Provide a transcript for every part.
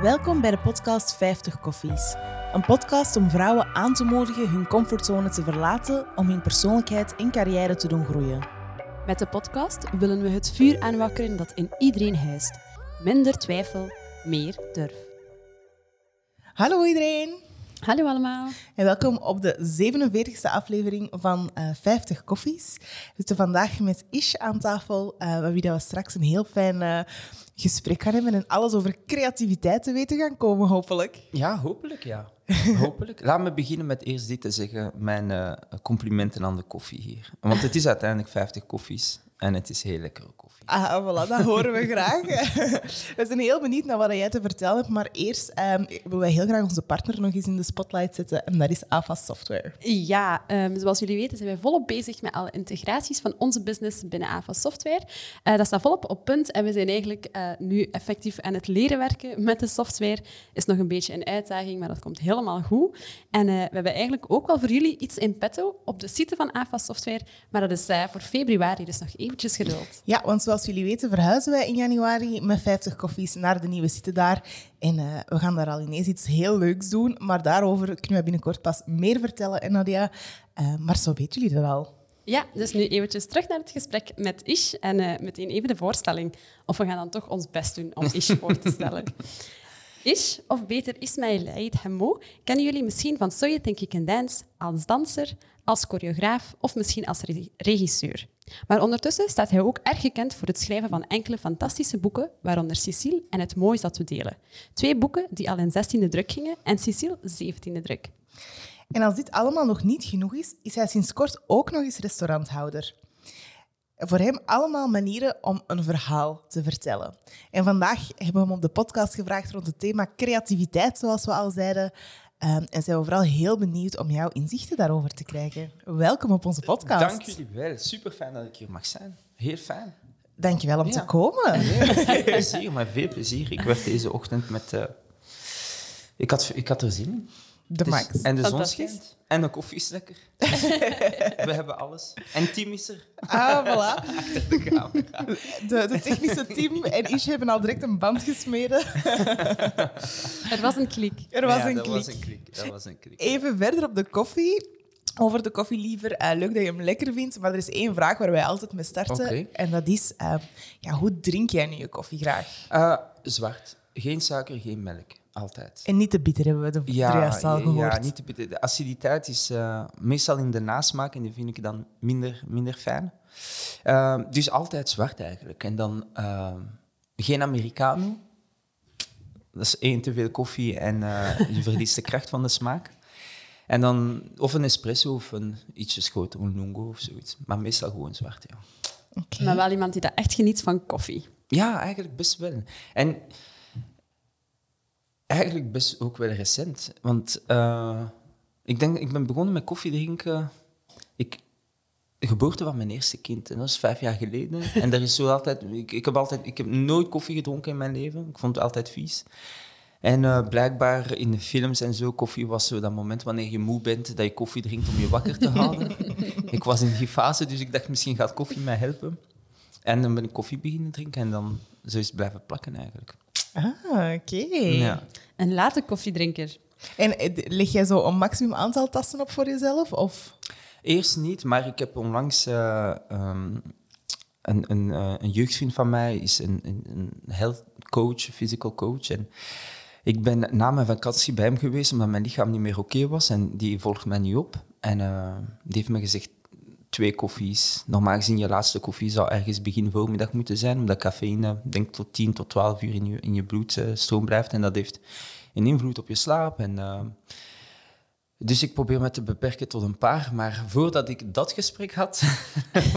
Welkom bij de podcast 50 Koffies. Een podcast om vrouwen aan te moedigen hun comfortzone te verlaten om hun persoonlijkheid en carrière te doen groeien. Met de podcast willen we het vuur aanwakkeren dat in iedereen huist. Minder twijfel, meer durf. Hallo iedereen Hallo allemaal. en welkom op de 47e aflevering van eh 50 Koffies. We zitten vandaag met Ish aan tafel, eh met wie dat we straks een heel fijn eh, gesprek gaan hebben en alles over creativiteit te weten gaan komen, hopelijk. Ja, hopelijk ja. hopelijk. Laat me beginnen met eerst dit te zeggen. Mijn eh, complimenten aan de koffie hier. Want het is uiteindelijk 50 koffies en het is heel lekkere koffie. Ah, voilà, dat horen we graag. we zijn heel benieuwd naar wat jij te vertellen hebt, maar eerst ehm, willen wij heel graag onze partner nog eens in de spotlight zetten en dat is AFA Software. Ja, ehm, zoals jullie weten zijn wij volop bezig met alle integraties van onze business binnen AVA Software. Eh, dat staat volop op punt en we zijn eigenlijk eh, nu effectief aan het leren werken met de software. Is nog een beetje een uitdaging, maar dat komt helemaal goed. En eh, we hebben eigenlijk ook wel voor jullie iets in petto op de site van AVA Software, maar dat is voor februari, dus nog eventjes geduld. Ja, want zoals jullie weten verhuizen wij in januari met 50 koffies naar de nieuwe site daar. En eh, we gaan daar al ineens iets heel leuks doen, maar daarover kunnen we binnenkort pas meer vertellen. En Nadia, eh, maar zo weten jullie dat al. Ja, dus nu eventjes terug naar het gesprek met Ish en eh, meteen even de voorstelling. Of we gaan dan toch ons best doen om Ish voor te stellen. Ish, of beter Ismail Eid Hemmo, kennen jullie misschien van So You Think You Can Dance als danser, als choreograaf of misschien als re- regisseur. Maar ondertussen staat hij ook erg gekend voor het schrijven van enkele fantastische boeken, waaronder Cecile en Het Moois dat we delen. Twee boeken die al in 16e druk gingen en Cecile 17e druk. En als dit allemaal nog niet genoeg is, is hij sinds kort ook nog eens restauranthouder. Voor hem allemaal manieren om een verhaal te vertellen. En vandaag hebben we hem op de podcast gevraagd rond het thema creativiteit, zoals we al zeiden. Ehm, en zijn we vooral heel benieuwd om jouw inzichten daarover te krijgen. Welkom op onze podcast. Dank jullie wel. Super fijn dat ik hier mag zijn. Heel fijn. Dankjewel om Ja. te komen. Met veel plezier, maar veel plezier. Ik werd deze ochtend met... eh, ik, had, ik had er zin in. De is- max. En de zon schijnt. En de koffie is lekker. We hebben alles. En Tim is er. Ah, voilà. De camera. De, de technische team en Ish hebben al direct een band gesmeden. Er was een klik. Er was Ja, een dat klik. Was een klik. Dat was een klik. Even verder op de koffie. Over de koffie liever. Eh, leuk dat je hem lekker vindt, maar er is één vraag waar wij altijd mee starten. En dat is, eh, ja, hoe drink jij nu je koffie graag? Eh, zwart. Geen suiker, geen melk. Altijd. En niet te bitter, hebben we de juist al ja, gehoord. ja, niet te bitter. De aciditeit is eh, meestal in de nasmaak en die vind ik dan minder, minder fijn. Eh, dus altijd zwart eigenlijk. En dan eh, geen Americano. Dat is één te veel koffie en eh, je verliest de kracht van de smaak. En dan of een espresso of een ietsje groter, een lungo of zoiets. Maar meestal gewoon zwart, ja. Oké. Maar wel iemand die dat echt geniet van koffie. Ja, eigenlijk best wel. En eigenlijk best ook wel recent. Want eh, ik denk, ik ben begonnen met koffie drinken. Ik, de geboorte van mijn eerste kind. En dat is vijf jaar geleden. En er is zo altijd, ik, ik, heb altijd, ik heb nooit koffie gedronken in mijn leven. Ik vond het altijd vies. En eh, blijkbaar in de films en zo, koffie was zo dat moment wanneer je moe bent, dat je koffie drinkt om je wakker te houden. ik was in die fase, dus ik dacht misschien gaat koffie mij helpen. En dan ben ik koffie beginnen drinken en dan zo is het blijven plakken eigenlijk. Ah, oké. Ja. Een late koffiedrinker. En eh, leg jij zo een maximum aantal tassen op voor jezelf? Of? Eerst niet, maar ik heb onlangs eh, ehm, een, een, eh, een jeugdvriend van mij is een, een, een health coach, physical coach. En ik ben na mijn vakantie bij hem geweest omdat mijn lichaam niet meer oké was en die volgt mij niet op. En die heeft me gezegd twee koffies. Normaal gezien je laatste koffie zou ergens begin voormiddag moeten zijn, omdat cafeïne denk tot 10 tot 12 uur in je, in je bloedstroom blijft en dat heeft een invloed op je slaap. En, eh, dus ik probeer me te beperken tot een paar. Maar voordat ik dat gesprek had,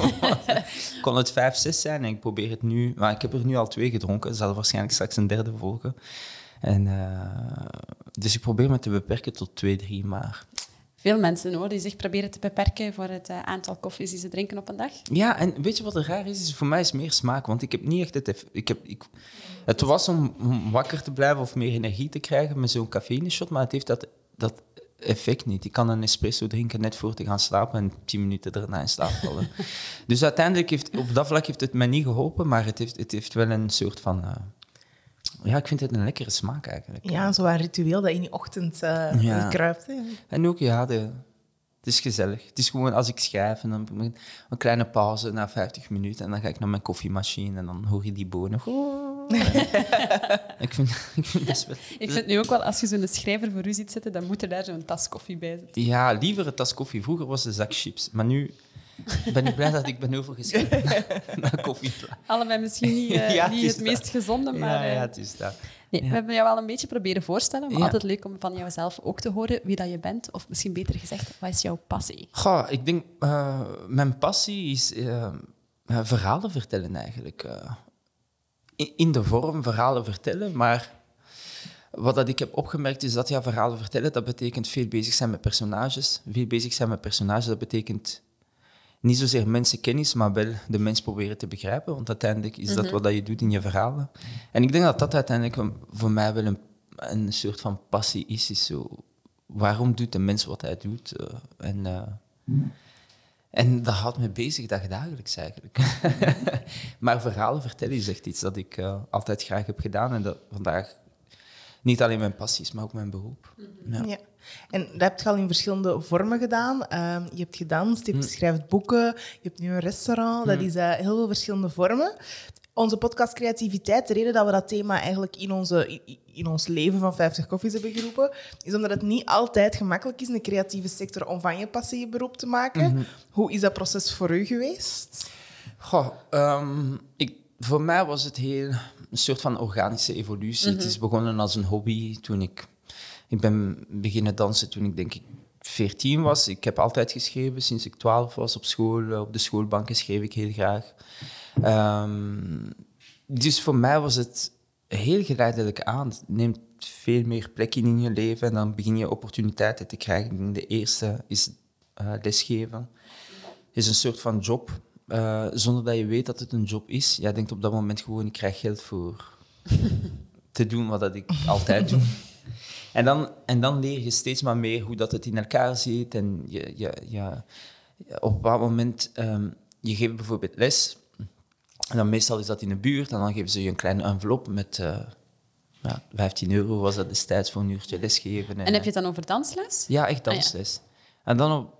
kon het vijf, zes zijn. En ik probeer het nu... Maar ik heb er nu al twee gedronken. Er zal waarschijnlijk straks een derde volgen. En, eh, dus ik probeer me te beperken tot twee, drie. Maar Veel mensen hoor, die zich proberen te beperken voor het eh, aantal koffies die ze drinken op een dag. Ja, en weet je wat er raar is? is? Voor mij is meer smaak, want ik heb niet echt het... Ik heb, ik, het was om, om wakker te blijven of meer energie te krijgen met zo'n cafeïne-shot, maar het heeft dat, dat effect niet. Ik kan een espresso drinken net voor te gaan slapen en tien minuten daarna in slaap vallen. dus uiteindelijk heeft op dat vlak heeft het mij niet geholpen, maar het heeft, het heeft wel een soort van... eh, ja, ik vind het een lekkere smaak eigenlijk. Ja, zo'n ritueel dat in die ochtend eh Ja. kruipt. Hè. En ook, ja, de, het is gezellig. Het is gewoon als ik schrijf en dan heb ik een kleine pauze na 50 minuten en dan ga ik naar mijn koffiemachine en dan hoor je die bonen. ik, vind, ik vind dat wel... Ik vind nu ook wel, als je zo'n schrijver voor u ziet zitten, dan moet er daar zo'n tas koffie bij zitten. Ja, liever een tas koffie. Vroeger was het een zak chips, maar nu ben ik blij dat ik ben overgeschreven naar koffie. Allebei misschien niet, eh, Ja, niet het meest dat. gezonde, maar... Ja, ja, eh, het is dat. nee, We hebben jou wel een beetje proberen voorstellen, maar Ja. altijd leuk om van jouzelf ook te horen wie dat je bent. Of misschien beter gezegd, wat is jouw passie? Goh, ik denk, eh, mijn passie is verhalen vertellen eigenlijk. eh. in, in de vorm verhalen vertellen, maar wat dat ik heb opgemerkt is dat ja, verhalen vertellen, dat betekent veel bezig zijn met personages. Veel bezig zijn met personages, dat betekent niet zozeer mensenkennis, maar wel de mens proberen te begrijpen, want uiteindelijk is dat wat dat je doet in je verhalen. En ik denk dat dat uiteindelijk voor mij wel een, een soort van passie is. is zo, waarom doet de mens wat hij doet? eh, en, eh, en dat houdt me bezig dagelijks eigenlijk. maar verhalen vertellen is echt iets dat ik eh, altijd graag heb gedaan en dat vandaag niet alleen mijn passie is, maar ook mijn beroep. Ja. Ja. En dat heb je al in verschillende vormen gedaan. Ehm, je hebt gedanst, je Hm. hebt schrijft boeken, je hebt nu een restaurant. Dat is eh, heel veel verschillende vormen. Onze podcast Creativiteit, de reden dat we dat thema eigenlijk in, onze, in ons leven van 50 koffies hebben geroepen, is omdat het niet altijd gemakkelijk is in de creatieve sector om van je passie je beroep te maken. Mhm. Hoe is dat proces voor u geweest? Goh, ehm, ik, voor mij was het heel een soort van organische evolutie. Het is begonnen als een hobby toen ik... Ik ben beginnen dansen toen ik denk ik 14 was. Ik heb altijd geschreven sinds ik 12 was op school. eh, Op de schoolbanken schreef ik heel graag. Ehm, dus voor mij was het heel geleidelijk aan. Het neemt veel meer plek in in je leven en dan begin je opportuniteiten te krijgen. De eerste is eh, lesgeven is een soort van job, eh, zonder dat je weet dat het een job is. Jij denkt op dat moment gewoon, ik krijg geld voor te doen wat dat ik altijd doe. En dan, en dan leer je steeds maar meer hoe dat het in elkaar zit. En je, je, je, op een bepaald moment, ehm, je geeft bijvoorbeeld les. En dan meestal is dat in de buurt. En dan geven ze je een kleine envelop met eh, ja, 15 euro was dat destijds voor een uurtje lesgeven. En heb je het dan over dansles? Ja, echt Ah, ja. dansles. En dan, op,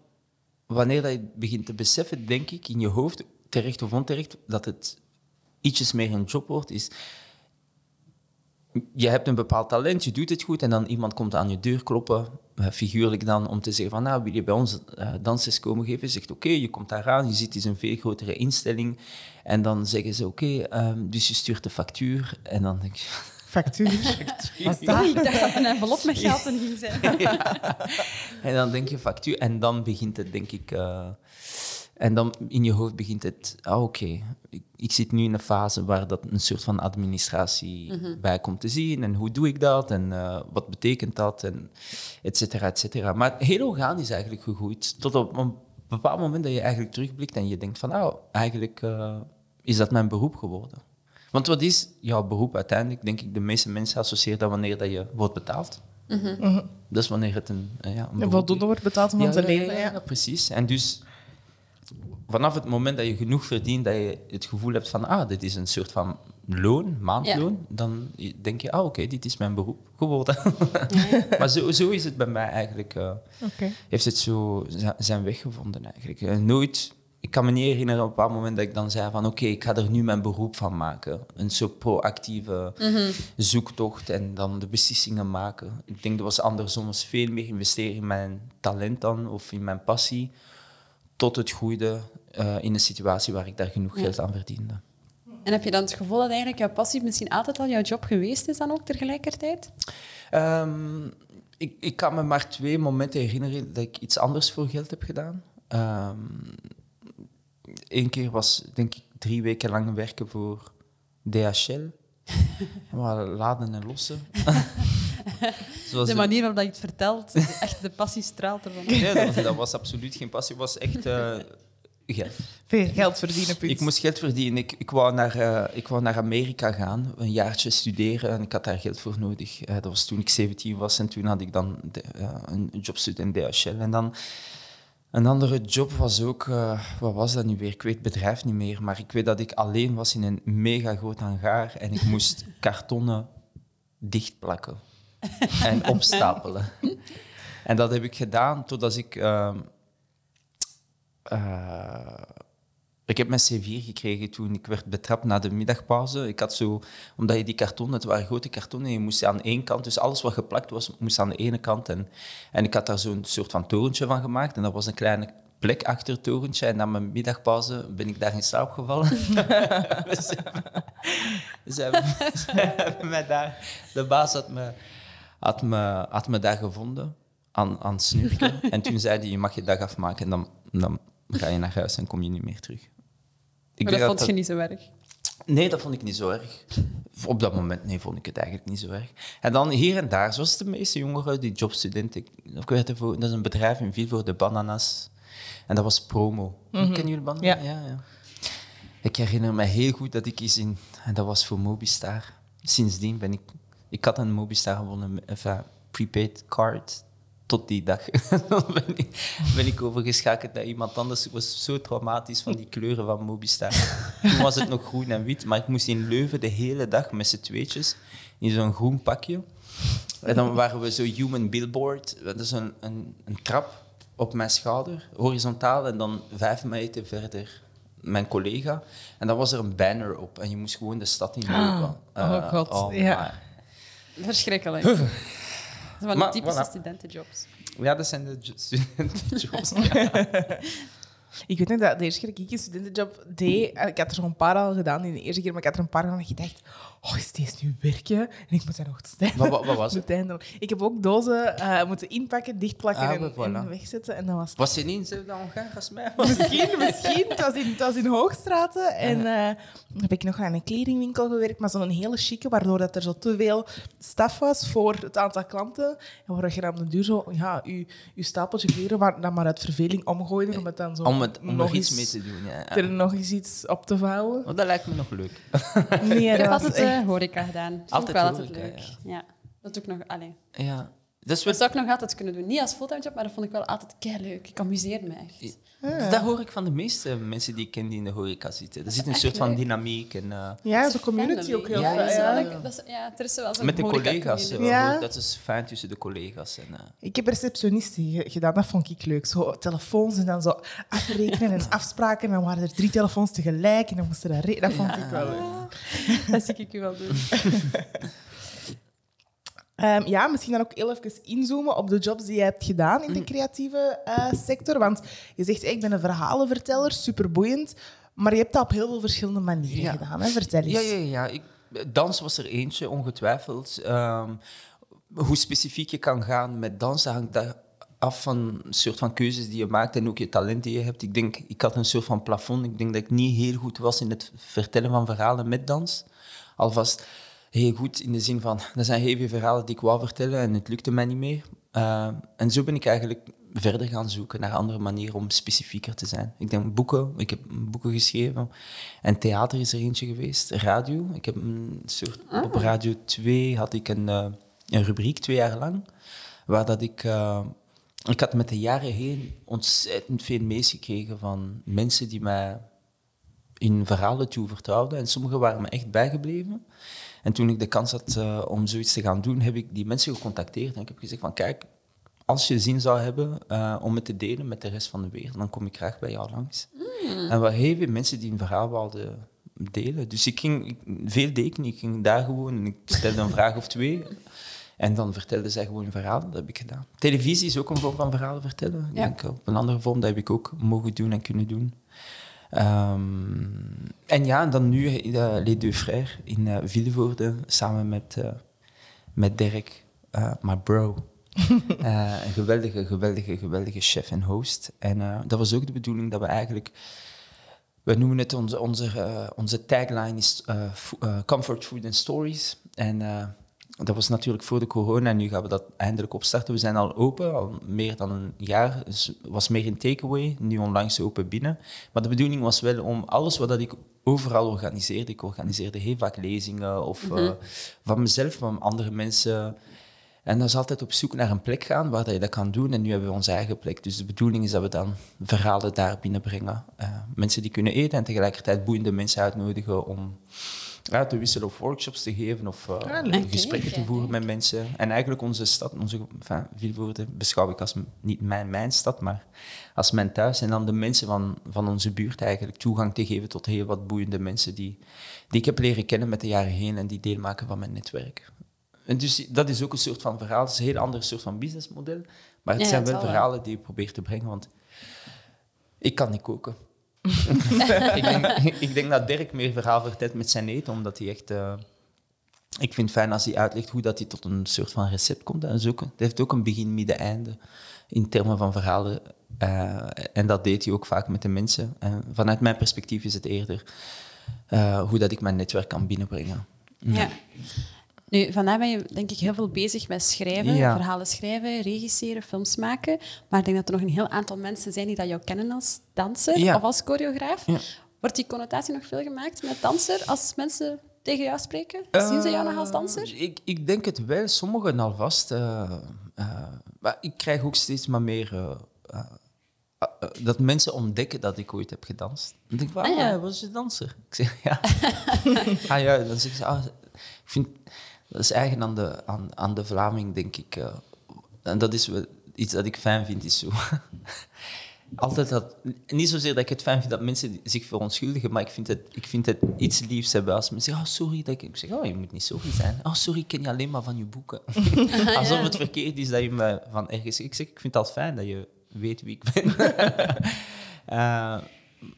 wanneer dat je begint te beseffen, denk ik, in je hoofd, terecht of onterecht, dat het ietsjes meer een job wordt, is... Je hebt een bepaald talent, je doet het goed, en dan iemand komt aan je deur kloppen, eh, figuurlijk dan, om te zeggen van, nou, wil je bij ons eh, dansles komen geven? Je zegt, oké, je komt daar aan, je ziet, het is een veel grotere instelling. En dan zeggen ze, oké, ehm, dus je stuurt de factuur. En dan denk je... Factuur. Wat is dat? Ik dacht dat een envelop met geld in ging zijn. En dan denk je factuur en dan begint het, denk ik. eh, en dan in je hoofd begint het. Ah, oké, ik, ik zit nu in een fase waar dat een soort van administratie bij komt te zien. En hoe doe ik dat? En eh, wat betekent dat? En et cetera, et cetera. Maar heel organisch eigenlijk gegroeid. Tot op een bepaald moment dat je eigenlijk terugblikt en je denkt van, nou, eigenlijk eh, is dat mijn beroep geworden. Want wat is jouw beroep uiteindelijk? Denk ik, de meeste mensen associëren dat wanneer dat je wordt betaald. Dat is wanneer het een, eh, ja, een voldoende wordt betaald om te leven. ja, Ja, ja, precies. En dus vanaf het moment dat je genoeg verdient, dat je het gevoel hebt van, ah, dit is een soort van loon, maandloon, dan denk je, ah, oké, dit is mijn beroep geworden. maar zo, zo is het bij mij eigenlijk, eh, Oké. heeft het zo zi- zijn weg gevonden eigenlijk. Eh, nooit, ik kan me niet herinneren op een bepaald moment dat ik dan zei van, oké, ik ga er nu mijn beroep van maken. Een soort proactieve zoektocht en dan de beslissingen maken. Ik denk dat was andersom, was veel meer investeren in mijn talent dan, of in mijn passie, tot het groeide eh, in een situatie waar ik daar genoeg geld aan verdiende. En heb je dan het gevoel dat eigenlijk jouw passie misschien altijd al jouw job geweest is dan ook tegelijkertijd? Ehm, ik, ik kan me maar twee momenten herinneren dat ik iets anders voor geld heb gedaan. Eén keer was, denk ik, drie weken lang werken voor DHL. Maar laden en lossen. Zoals De manier waarop dat je het vertelt, echt de passie straalt ervan. Nee, dat was, dat was absoluut geen passie. Het was echt eh, geld. Veel geld verdienen, punt. Ik moest geld verdienen. Ik, ik, wou naar, eh, ik wou naar Amerika gaan, een jaartje studeren en ik had daar geld voor nodig. Eh, dat was toen ik 17 was en toen had ik dan de, een jobstudie in DHL. En dan een andere job was ook, eh, wat was dat nu weer? Ik weet het bedrijf niet meer, maar ik weet dat ik alleen was in een mega groot hangaar en ik moest kartonnen dichtplakken en opstapelen. en dat heb ik gedaan totdat ik... ehm, eh, ik heb mijn C4 gekregen toen ik werd betrapt na de middagpauze. Ik had zo, omdat je die kartonnen, het waren grote kartonnen, je moest aan één kant, dus alles wat geplakt was, moest aan de ene kant. En, en ik had daar zo'n soort van torentje van gemaakt. En dat was een kleine plek achter het torentje. En na mijn middagpauze ben ik daar in slaap gevallen. ze, hebben, ze, hebben, ze hebben mij daar... De baas had me, had me, had me daar gevonden, aan, aan het snurken. En toen zei hij, je mag je dag afmaken en dan, dan ga je naar huis en kom je niet meer terug. Ik maar dat vond je niet zo erg. Nee, dat vond ik niet zo erg. Op dat moment nee, vond ik het eigenlijk niet zo erg. En dan hier en daar, zoals de meeste jongeren, die jobstudenten. Ik, weet het, dat is een bedrijf in Viel voor de bananas. En dat was promo. Kennen jullie bananas? Ja. ja, ja. Ik herinner me heel goed dat ik eens in... En dat was voor Mobistar. Sindsdien ben ik... Ik had een Mobistar gewonnen, enfin, prepaid card. Tot die dag. Dan ben ik, ben ik overgeschakeld naar iemand anders. Was zo traumatisch van die kleuren van Mobistar. Toen was het nog groen en wit, maar ik moest in Leuven de hele dag met z'n tweetjes in zo'n groen pakje. En dan waren we zo human billboard. Dat is een, een, een trap op mijn schouder, horizontaal, en dan vijf meter verder mijn collega. En dan was er een banner op en je moest gewoon de stad in lopen. oh Eh, god, ja. my. Verschrikkelijk. Dat Maar, de typische voilà. studentenjobs. Ja, dat zijn de jo- studentenjobs. Ik weet nog dat de eerste keer dat ik een studentenjob deed, ik had er zo'n paar al gedaan in de eerste keer, maar ik had er een paar gedaan en ik dacht, oh, is deze nu werken? En ik moet daar nog steeds Wat- wat- wat was het? Ik heb ook dozen eh, moeten inpakken, dichtplakken Ah, en, maar voilà. en wegzetten. En dat was Was je niet in hetzelfde Hongaar als mij? Misschien, misschien. Het was in, het was in Hoogstraten. En eh, dan heb ik nog aan een kledingwinkel gewerkt, maar zo'n hele chique, waardoor dat er zo te veel staf was voor het aantal klanten. En waar je dan op de duur zo, ja, je, je stapeltje kleren maar, dan maar uit verveling omgooide, om het dan zo Om, het, om nog iets mee te doen. Ja. ja. er nog eens iets op te vouwen. Want dat lijkt me nog leuk. Nee, dat was echt... eh, horeca gedaan. Dat vond ik Altijd wel altijd leuk. Ja. Dat doe ik nog... Allee. Ja. Dat, is Dat zou ik nog altijd kunnen doen. Niet als fulltime job, maar dat vond ik wel altijd leuk. Ik amuseer me echt. Dus dat hoor ik van de meeste mensen die ik ken die in de horeca zitten. Er zit een soort van leuk. dynamiek. En, eh, Ja, zo'n community ook heel Ja, fijn. dat is Ja. Dat is, ja, er is wel zo'n met de collega's. eh, Ja. Dat is fijn tussen de collega's. En, eh, Ik heb receptionisten ge- gedaan, dat vond ik leuk. Zo telefoons en dan zo afrekenen en afspraken. En dan waren er drie telefoons tegelijk en dan moesten dat re- Dat vond ik wel leuk. Dat zie ik u wel doen. Ehm, ja, misschien dan ook heel even inzoomen op de jobs die je hebt gedaan in de creatieve eh, sector. Want je zegt, ik ben een verhalenverteller, superboeiend. Maar je hebt dat op heel veel verschillende manieren Ja. gedaan. Hè? Vertel eens. Ja, ja, ja. Ik, dans was er eentje, ongetwijfeld. Ehm, hoe specifiek je kan gaan met dans, dat hangt daar af van een soort van keuzes die je maakt en ook je talent die je hebt. Ik denk, ik had een soort van plafond. Ik denk dat ik niet heel goed was in het vertellen van verhalen met dans. Alvast heel goed in de zin van, er zijn heel veel verhalen die ik wou vertellen en het lukte mij niet meer. Eh, en zo ben ik eigenlijk verder gaan zoeken naar andere manieren om specifieker te zijn. Ik denk boeken, ik heb boeken geschreven. En theater is er eentje geweest. Radio, ik heb een soort... Op Radio 2 had ik een, eh, een rubriek, twee jaar lang, waar dat ik... eh, ik had met de jaren heen ontzettend veel mails gekregen van mensen die mij in verhalen toe vertrouwden. En sommige waren me echt bijgebleven. En toen ik de kans had eh, om zoiets te gaan doen, heb ik die mensen gecontacteerd. En ik heb gezegd van, kijk, als je zin zou hebben eh, om het te delen met de rest van de wereld, dan kom ik graag bij jou langs. En er waren heel veel mensen die een verhaal wilden delen. Dus ik ging, ik, veel deed ik ging daar gewoon en ik stelde een vraag of twee. En dan vertelden zij gewoon een verhaal. Dat heb ik gedaan. Televisie is ook een vorm van verhalen vertellen. Ik denk op een andere vorm, dat heb ik ook mogen doen en kunnen doen. Ehm, en ja, dan nu uh, Les Deux Frères in uh, Vilvoorde, samen met, uh, met Dirk, my bro. een geweldige, geweldige, geweldige chef en host. En dat was ook de bedoeling dat we eigenlijk... We noemen het onze, onze, uh, onze tagline is uh, Comfort Food and Stories. En dat was natuurlijk voor de corona en nu gaan we dat eindelijk opstarten. We zijn al open, al meer dan een jaar. Dus was meer een takeaway, nu onlangs open binnen. Maar de bedoeling was wel om alles wat ik overal organiseerde. Ik organiseerde heel vaak lezingen of mm -hmm. uh, van mezelf, van andere mensen. En dat is altijd op zoek naar een plek gaan waar dat je dat kan doen. En nu hebben we onze eigen plek. Dus de bedoeling is dat we dan verhalen daar binnenbrengen. Uh, mensen die kunnen eten en tegelijkertijd boeiende mensen uitnodigen om ja, te wisselen of workshops te geven of uh, Ah, gesprekken te voeren met mensen. En eigenlijk onze stad, onze enfin, Vilvoorde, beschouw ik als niet mijn, mijn stad, maar als mijn thuis. En dan de mensen van, van onze buurt eigenlijk toegang te geven tot heel wat boeiende mensen die, die ik heb leren kennen met de jaren heen en die deel maken van mijn netwerk. En dus dat is ook een soort van verhaal. Het is een heel ander soort van businessmodel. Maar het Ja, zijn het wel verhalen die ik probeer te brengen, want ik kan niet koken. Ik, denk, ik denk dat Dirk meer verhaal vertelt met zijn eten, omdat hij echt... eh, ik vind het fijn als hij uitlegt hoe dat hij tot een soort van recept komt. Is ook, dat heeft ook een begin, midden, einde in termen van verhalen. Eh, en dat deed hij ook vaak met de mensen. En vanuit mijn perspectief is het eerder eh, hoe dat ik mijn netwerk kan binnenbrengen. Ja. Nu, vandaag ben je denk ik heel veel bezig met schrijven, Ja. verhalen schrijven, regisseren, films maken. Maar ik denk dat er nog een heel aantal mensen zijn die dat jou kennen als danser Ja. of als choreograaf. Ja. Wordt die connotatie nog veel gemaakt met danser als mensen tegen jou spreken? Zien ze jou nog als danser? Eh, Ik, ik denk het wel, sommigen alvast. eh eh, maar ik krijg ook steeds maar meer... dat mensen ontdekken dat ik ooit heb gedanst. Dan denk ik, Ah, ah, ja. ja. was je danser? Ik zeg, ja. ah ja, dan zeggen ze, ah, ik vind... Dat is eigen aan de, aan, aan de Vlaming, denk ik. eh. en dat is iets dat ik fijn vind, is zo... Altijd dat, niet zozeer dat ik het fijn vind dat mensen zich verontschuldigen, maar ik vind het, ik vind het iets liefs hebben als mensen zeggen, oh sorry, dat ik, ik zeg, oh je moet niet sorry zijn. Oh sorry, ik ken je alleen maar van je boeken. Alsof het verkeerd is dat je me van ergens... Ik zeg, ik vind het altijd fijn dat je weet wie ik ben. Eh,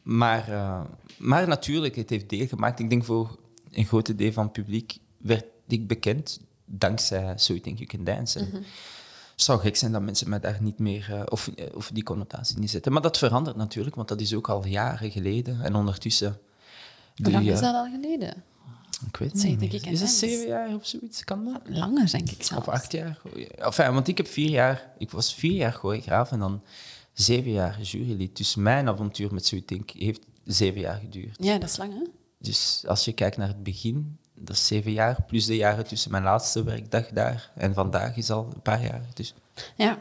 maar, eh, maar natuurlijk, het heeft deel gemaakt. Ik denk voor een grote deel van het publiek werd ik bekend dankzij So You Think You Can Dance. Het zou gek zijn dat mensen mij daar niet meer, eh, of, eh, of die connotatie niet zetten. Maar dat verandert natuurlijk, want dat is ook al jaren geleden. En ondertussen... Hoe lang is dat al geleden? Ik weet het niet meer. Is het zeven jaar of zoiets? Kan dat? Langer, denk ik zelfs. Of acht jaar. Enfin, want ik heb vier jaar... Ik was vier jaar choreograaf en dan zeven jaar jurylid. Dus mijn avontuur met Think heeft zeven jaar geduurd. Ja, dat is lang, hè? Dus als je kijkt naar het begin, dat is zeven jaar, plus de jaren tussen mijn laatste werkdag daar en vandaag is al een paar jaar. Dus Ja.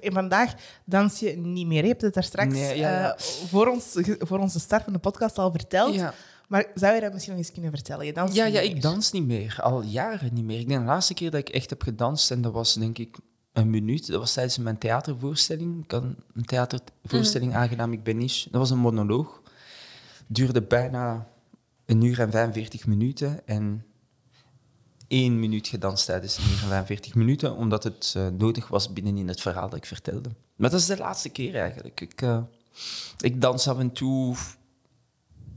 En vandaag dans je niet meer. Je hebt het daar straks Nee, ja, ja. eh, voor, ons, voor onze start van de podcast al verteld. Ja. Maar zou je dat misschien nog eens kunnen vertellen? Je danst Ja, niet ja, meer. ik dans niet meer. Al jaren niet meer. Ik denk de laatste keer dat ik echt heb gedanst, en dat was denk ik een minuut. Dat was tijdens mijn theatervoorstelling. Ik had een theatervoorstelling aangenaam, ik ben Ish. Dat was een monoloog. Duurde bijna een uur en 45 minuten. En één minuut gedanst tijdens een uur en 45 minuten, omdat het eh, nodig was binnenin het verhaal dat ik vertelde. Maar dat is de laatste keer eigenlijk. Ik, eh, ik dans af en toe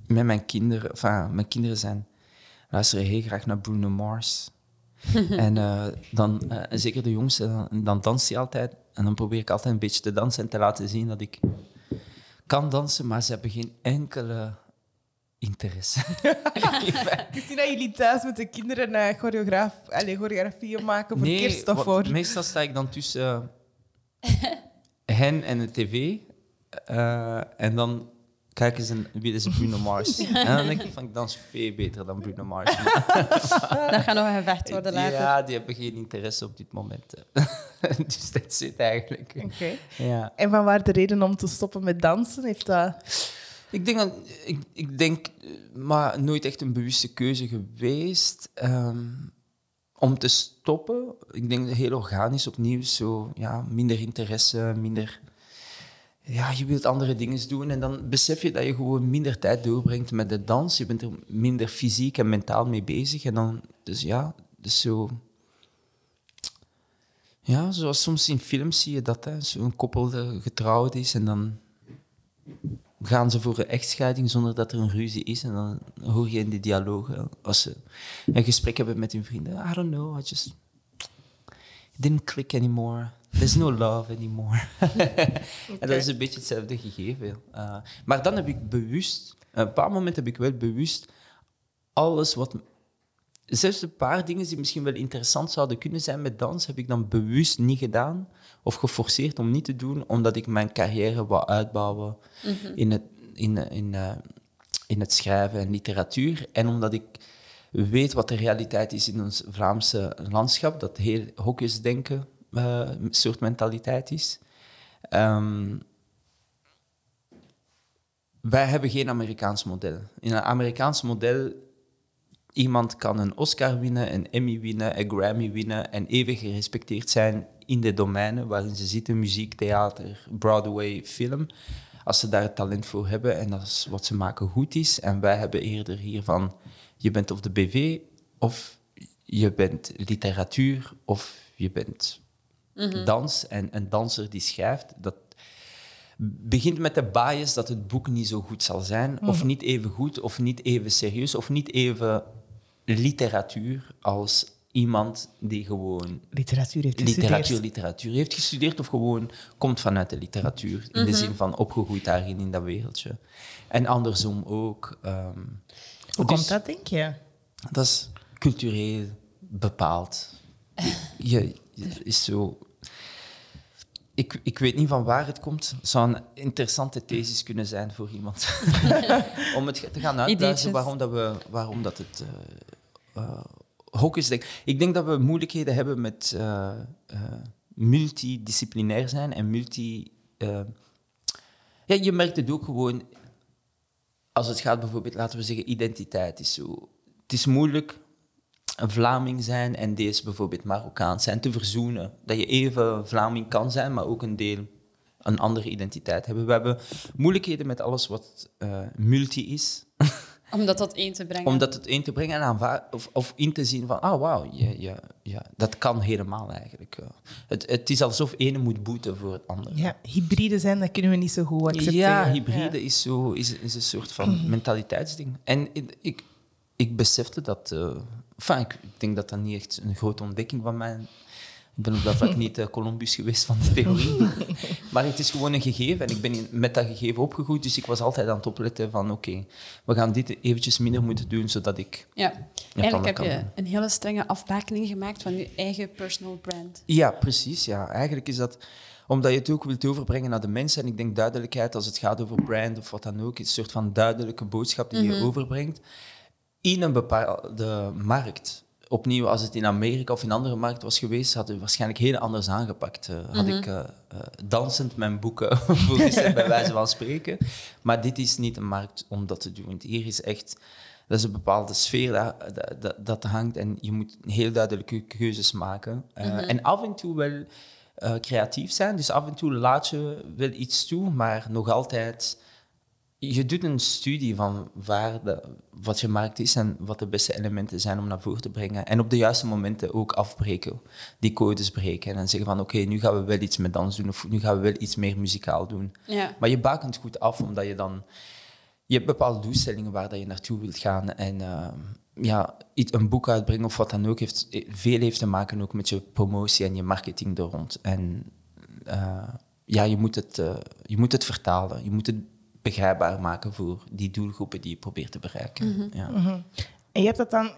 met mijn kinderen. Enfin, mijn kinderen zijn, luisteren heel graag naar Bruno Mars. en eh, dan, zeker de jongste, dan, dan danst hij altijd. En dan probeer ik altijd een beetje te dansen en te laten zien dat ik kan dansen, maar ze hebben geen enkele interesse. Ik zie dat jullie thuis met de kinderen uh, choreograaf, allez, choreografieën maken voor kerst of want voor... meestal sta ik dan tussen eh, hen en de tv. eh, en dan kijken ze wie is Bruno Mars. en dan denk ik van, ik dans veel beter dan Bruno Mars. Dat gaat nog een gevecht worden later. Ja, die hebben geen interesse op dit moment. dus dat zit eigenlijk. Oké. Ja. En van waar de reden om te stoppen met dansen? Heeft dat... Ik denk, ik, ik denk, eh, maar nooit echt een bewuste keuze geweest. ehm, om te stoppen, ik denk heel organisch opnieuw, zo ja, minder interesse, minder... Ja, je wilt andere dingen doen en dan besef je dat je gewoon minder tijd doorbrengt met de dans. Je bent er minder fysiek en mentaal mee bezig. En dan, dus ja, dus zo... Ja, zoals soms in films zie je dat, zo'n koppel getrouwd is en dan gaan ze voor een echtscheiding zonder dat er een ruzie is. En dan hoor je in die dialogen, als ze een gesprek hebben met hun vrienden, I don't know, I just it didn't click anymore. There's no love anymore. En dat is een beetje hetzelfde gegeven. Uh, maar dan heb ik bewust, een paar momenten heb ik wel bewust alles wat... Zelfs een paar dingen die misschien wel interessant zouden kunnen zijn met dans, heb ik dan bewust niet gedaan of geforceerd om niet te doen, omdat ik mijn carrière wou uitbouwen in, het, in, in, uh, in het schrijven en literatuur. En omdat ik weet wat de realiteit is in ons Vlaamse landschap, dat heel hokjesdenken uh, een soort mentaliteit is. Um, wij hebben geen Amerikaans model. In een Amerikaans model iemand kan een Oscar winnen, een Emmy winnen, een Grammy winnen en even gerespecteerd zijn in de domeinen waarin ze zitten, muziek, theater, Broadway, film. Als ze daar het talent voor hebben en als wat ze maken goed is. En wij hebben eerder hiervan, je bent of de BV of je bent literatuur of je bent dans. En een danser die schrijft, dat begint met de bias dat het boek niet zo goed zal zijn, of niet even goed, of niet even serieus, of niet even literatuur als iemand die gewoon Literatuur heeft gestudeerd. literatuur, literatuur heeft gestudeerd of gewoon komt vanuit de literatuur. In de zin van opgegroeid daarin in dat wereldje. En andersom ook. ehm, Hoe dus komt dat, denk je? Dat is cultureel bepaald. Je, je is zo... Ik, ik weet niet van waar het komt. Het zou een interessante thesis kunnen zijn voor iemand. Om het te gaan uitleggen Ideetjes. waarom, dat we, waarom dat het eh eh, hok is. Denk. Ik denk dat we moeilijkheden hebben met eh, multidisciplinair zijn en multi... eh, ja, je merkt het ook gewoon als het gaat bijvoorbeeld, laten we zeggen, identiteit is zo. Het is moeilijk een Vlaming zijn en deze bijvoorbeeld Marokkaans zijn te verzoenen. Dat je even Vlaming kan zijn, maar ook een deel een andere identiteit hebben. We hebben moeilijkheden met alles wat multi is. Om dat tot één te brengen. Om dat het in te brengen en aanvaar- of, of in te zien van, ah wauw, ja, ja, ja, dat kan helemaal eigenlijk. eh. Het, het is alsof ene moet boeten voor het andere. Ja, hybride zijn, dat kunnen we niet zo goed accepteren. Ja, hybride Ja. Is, zo, is, is een soort van mentaliteitsding. En ik, ik, ik besefte dat... eh, enfin, ik, ik denk dat dat niet echt een grote ontdekking van mij... Ik ben op dat vlak niet eh, Columbus geweest van de theorie. maar het is gewoon een gegeven en ik ben met dat gegeven opgegroeid. Dus ik was altijd aan het opletten van oké, we gaan dit eventjes minder moeten doen, zodat ik... Ja. Eigenlijk heb je doen. een hele strenge afbakening gemaakt van je eigen personal brand. Ja, precies. Ja. Eigenlijk is dat omdat je het ook wilt overbrengen naar de mensen. En ik denk duidelijkheid, als het gaat over brand of wat dan ook, is een soort van duidelijke boodschap die je overbrengt in een bepaalde markt. Opnieuw, als het in Amerika of in andere markten was geweest, hadden we waarschijnlijk heel anders aangepakt. Eh, had ik eh, eh, dansend mijn boeken voorgezet, bij wijze van spreken. Maar dit is niet een markt om dat te doen. Hier is echt... Dat is een bepaalde sfeer dat, dat, dat, hangt en je moet heel duidelijke keuzes maken. Eh, En af en toe wel creatief zijn. Dus af en toe laat je wel iets toe, maar nog altijd... Je doet een studie van waar de, wat je markt is en wat de beste elementen zijn om naar voren te brengen. En op de juiste momenten ook afbreken, die codes breken. En zeggen van, oké, nu gaan we wel iets met dans doen of nu gaan we wel iets meer muzikaal doen. Ja. Maar je bakent goed af, omdat je dan... Je hebt bepaalde doelstellingen waar dat je naartoe wilt gaan. En eh, ja, iets- een boek uitbrengen of wat dan ook, heeft, veel heeft te maken ook met je promotie en je marketing er rond. En eh, ja, je moet, het, eh, je moet het vertalen. Je moet het begrijpbaar maken voor die doelgroepen die je probeert te bereiken. ja. En je hebt dat dan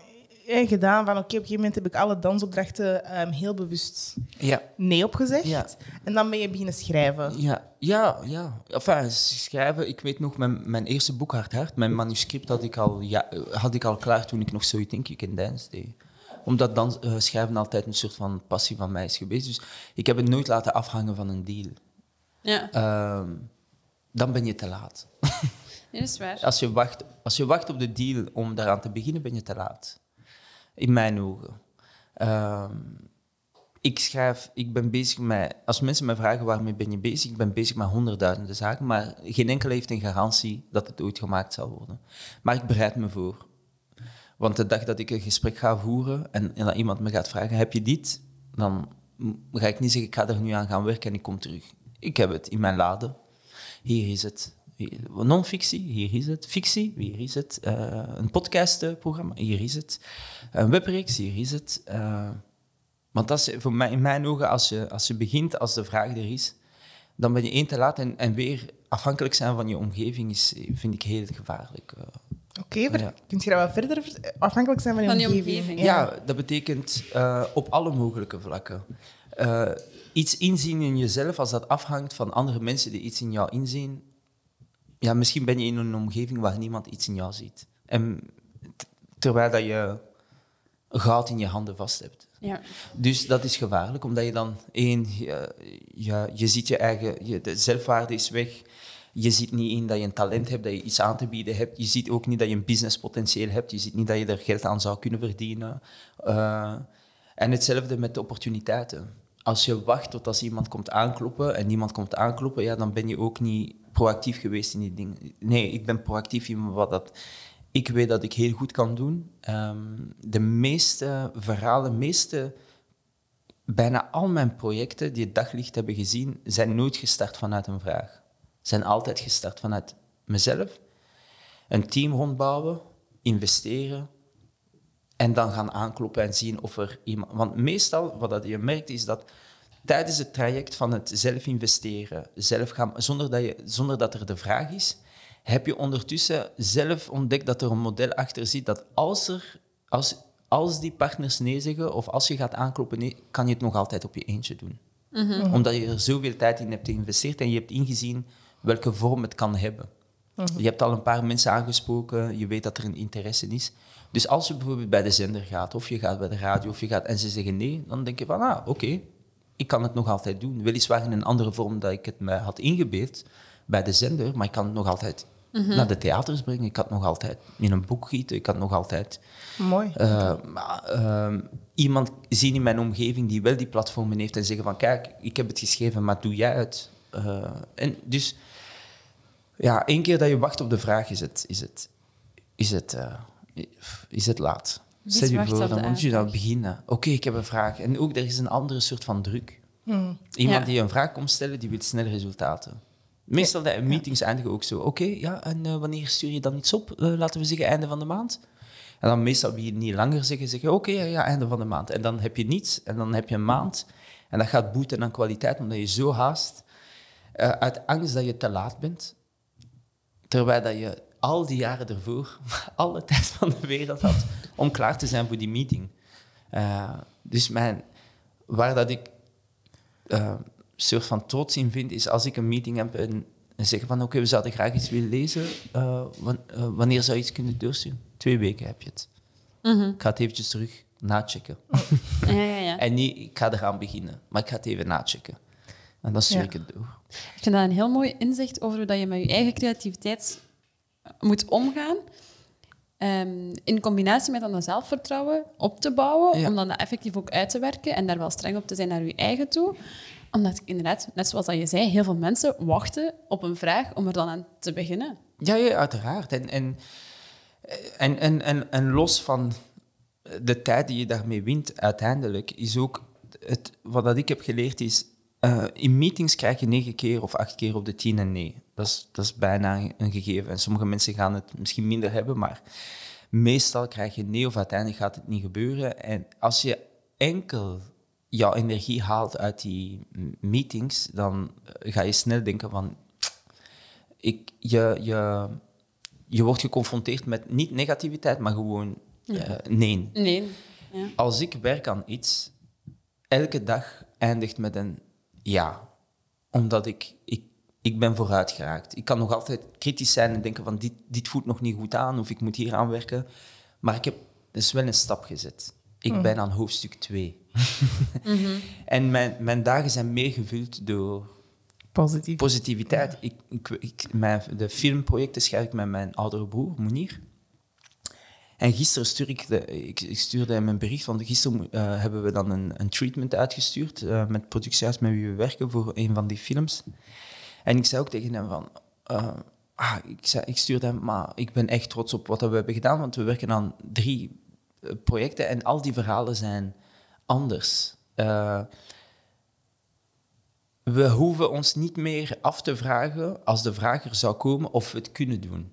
eh, gedaan van, oké, op een gegeven moment heb ik alle dansopdrachten ehm, heel bewust ja. nee opgezegd. Ja. En dan ben je beginnen schrijven. Ja, ja, ja. Enfin, schrijven, ik weet nog, mijn, mijn eerste boek Hard Hart, mijn manuscript had ik, al, ja, had ik al klaar toen ik nog zoiets denk ik in dance deed. Omdat dan, eh, schrijven altijd een soort van passie van mij is geweest. Dus ik heb het nooit laten afhangen van een deal. Ja, Ehm, dan ben je te laat. dat is waar. Als je, wacht, als je wacht op de deal om daaraan te beginnen, ben je te laat. In mijn ogen. Ehm, ik schrijf, ik ben bezig met... Als mensen mij vragen waarmee ben je bezig, ik ben bezig met honderdduizenden zaken, maar geen enkele heeft een garantie dat het ooit gemaakt zal worden. Maar ik bereid me voor. Want de dag dat ik een gesprek ga voeren en, en dat iemand me gaat vragen, heb je dit? Dan ga ik niet zeggen, ik ga er nu aan gaan werken en ik kom terug. Ik heb het in mijn lade. Hier is het. Non-fictie, hier is het. Fictie, hier is het. Eh, een podcastprogramma, hier is het. Een webreeks, hier is het. Eh, want dat is voor mij, in mijn ogen, als je, als je begint, als de vraag er is, dan ben je één te laat en, en weer afhankelijk zijn van je omgeving is, vind ik heel gevaarlijk. Eh, Oké, ver- Ja. kun je daar wat verder over- afhankelijk zijn van je Van je omgeving? omgeving, Ja, dat betekent eh, op alle mogelijke vlakken. Eh, iets inzien in jezelf, als dat afhangt van andere mensen die iets in jou inzien. Ja, misschien ben je in een omgeving waar niemand iets in jou ziet. En terwijl dat je goud in je handen vast hebt. Ja. Dus dat is gevaarlijk, omdat je dan één, je, je, je ziet je eigen, je, de zelfwaarde is weg. Je ziet niet in dat je een talent hebt, dat je iets aan te bieden hebt. Je ziet ook niet dat je een businesspotentieel hebt. Je ziet niet dat je er geld aan zou kunnen verdienen. Uh, en hetzelfde met de opportuniteiten. Als je wacht tot als iemand komt aankloppen en niemand komt aankloppen, ja, dan ben je ook niet proactief geweest in die dingen. Nee, ik ben proactief in wat dat ik weet dat ik heel goed kan doen. Um, de meeste verhalen, meeste, bijna al mijn projecten die het daglicht hebben gezien, zijn nooit gestart vanuit een vraag. Zijn altijd gestart vanuit mezelf. Een team rondbouwen, investeren, en dan gaan aankloppen en zien of er iemand... Want meestal, wat je merkt, is dat tijdens het traject van het zelf investeren, zelf gaan, zonder, dat je, zonder dat er de vraag is, heb je ondertussen zelf ontdekt dat er een model achter zit dat als, er, als, als die partners nee zeggen of als je gaat aankloppen, nee, kan je het nog altijd op je eentje doen. Mhm. Omdat je er zoveel tijd in hebt geïnvesteerd en je hebt ingezien welke vorm het kan hebben. Mhm. Je hebt al een paar mensen aangesproken, je weet dat er een interesse is. Dus als je bijvoorbeeld bij de zender gaat, of je gaat bij de radio, of je gaat, en ze zeggen nee, dan denk je van, ah, oké, ik kan het nog altijd doen. Weliswaar in een andere vorm dat ik het me had ingebeeld bij de zender, maar ik kan het nog altijd mhm. naar de theaters brengen, ik kan het nog altijd in een boek gieten, ik kan het nog altijd... Mooi. Uh, maar, uh, iemand zien in mijn omgeving die wel die platformen heeft en zeggen van, kijk, ik heb het geschreven, maar doe jij het? Uh, en dus, ja, één keer dat je wacht op de vraag, is het, is het, is het is het laat. Stel je voor, dan moet je dan beginnen. Oké, ik heb een vraag. En ook, er is een andere soort van druk. Hmm. Iemand die een vraag komt stellen, die wil snel resultaten. Meestal de meetings eindigen ook zo. Oké, ja, en uh, wanneer stuur je dan iets op? Uh, laten we zeggen einde van de maand. En dan meestal wil je niet langer zeggen, zeggen oké, ja, ja, einde van de maand. En dan heb je niets, en dan heb je een maand. En dat gaat boeten aan kwaliteit, omdat je zo haast, uh, uit angst dat je te laat bent. Terwijl dat je al die jaren ervoor alle tijd van de wereld had om klaar te zijn voor die meeting. Uh, dus mijn, waar dat ik uh, een soort van trots in vind, is als ik een meeting heb en, en zeg van oké, we zouden graag iets willen lezen, uh, wanneer zou je iets kunnen doorsturen? Twee weken heb je het. Mm Ik ga het eventjes terug nachecken. Ja, ja, ja. en niet, ik ga eraan beginnen, maar ik ga het even nachecken. En dan stuur ik het door. Ik vind dat een heel mooi inzicht over hoe je met je eigen creativiteit moet omgaan. Um, in combinatie met dan dat zelfvertrouwen op te bouwen, om dan dat effectief ook uit te werken en daar wel streng op te zijn naar je eigen toe. Omdat inderdaad, net zoals dat je zei, heel veel mensen wachten op een vraag om er dan aan te beginnen. Ja, ja uiteraard. En, en, en, en, en, en los van de tijd die je daarmee wint, uiteindelijk, is ook het, wat dat ik heb geleerd, is uh, in meetings krijg je negen keer of acht keer op de tien en nee. Dat is, dat is bijna een gegeven. En sommige mensen gaan het misschien minder hebben, maar meestal krijg je nee of uiteindelijk gaat het niet gebeuren. En als je enkel jouw energie haalt uit die meetings, dan ga je snel denken van... Ik, je, je, je wordt geconfronteerd met niet negativiteit, maar gewoon ja. uh, nee. nee. Ja. Als ik werk aan iets, elke dag eindigt met een ja. Omdat ik, ik ik ben vooruit geraakt. Ik kan nog altijd kritisch zijn en denken van dit, dit voelt nog niet goed aan of ik moet hier aan werken. Maar ik heb dus wel een stap gezet. Ik mhm. ben aan hoofdstuk 2. Mhm. En mijn, mijn dagen zijn meer gevuld door Positief. positiviteit. Ik, ik, mijn, de filmprojecten schrijf ik met mijn oudere broer, Monier. En gisteren stuurde ik, de, ik, ik, stuurde hem een bericht, want gisteren uh, hebben we dan een, een treatment uitgestuurd uh, met productiehuis met wie we werken voor een van die films. En ik zei ook tegen hem van... Uh, ah, ik, zei, ik stuurde hem, maar ik ben echt trots op wat we hebben gedaan, want we werken aan drie eh, projecten en al die verhalen zijn anders. We hoeven ons niet meer af te vragen als de vrager zou komen of we het kunnen doen.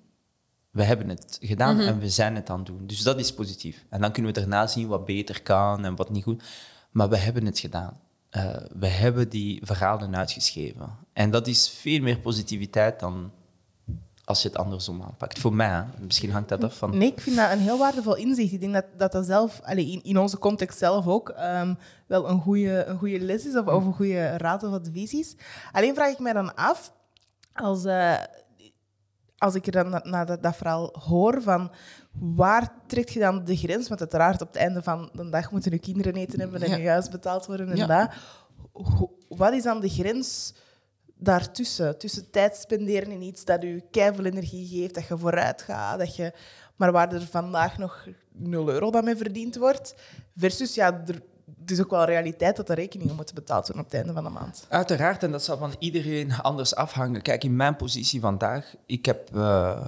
We hebben het gedaan mhm. en we zijn het aan het doen. Dus dat is positief. En dan kunnen we daarna zien wat beter kan en wat niet goed. Maar we hebben het gedaan. Uh, we hebben die verhalen uitgeschreven. En dat is veel meer positiviteit dan als je het andersom aanpakt. Voor mij, misschien hangt dat af van... Nee, ik vind dat een heel waardevol inzicht. Ik denk dat dat, dat zelf, allez, in, in onze context zelf ook, um, wel een goede een goede les is of, of een goede raad of advies is. Alleen vraag ik mij dan af, als, uh, als ik er dan naar na dat, dat verhaal hoor, van waar trekt je dan de grens? Want uiteraard, op het einde van de dag moeten je kinderen eten hebben en je huis betaald worden en ja. dat. Wat is dan de grens daartussen. Tussen tijd spenderen in iets dat je keiveel energie geeft, dat je vooruit gaat, dat je, maar waar er vandaag nog 0 euro dan mee verdiend wordt. Versus, ja, er, het is ook wel realiteit dat de rekeningen moeten betaald worden op het einde van de maand. Uiteraard, en dat zal van iedereen anders afhangen. Kijk, in mijn positie vandaag, ik heb, uh,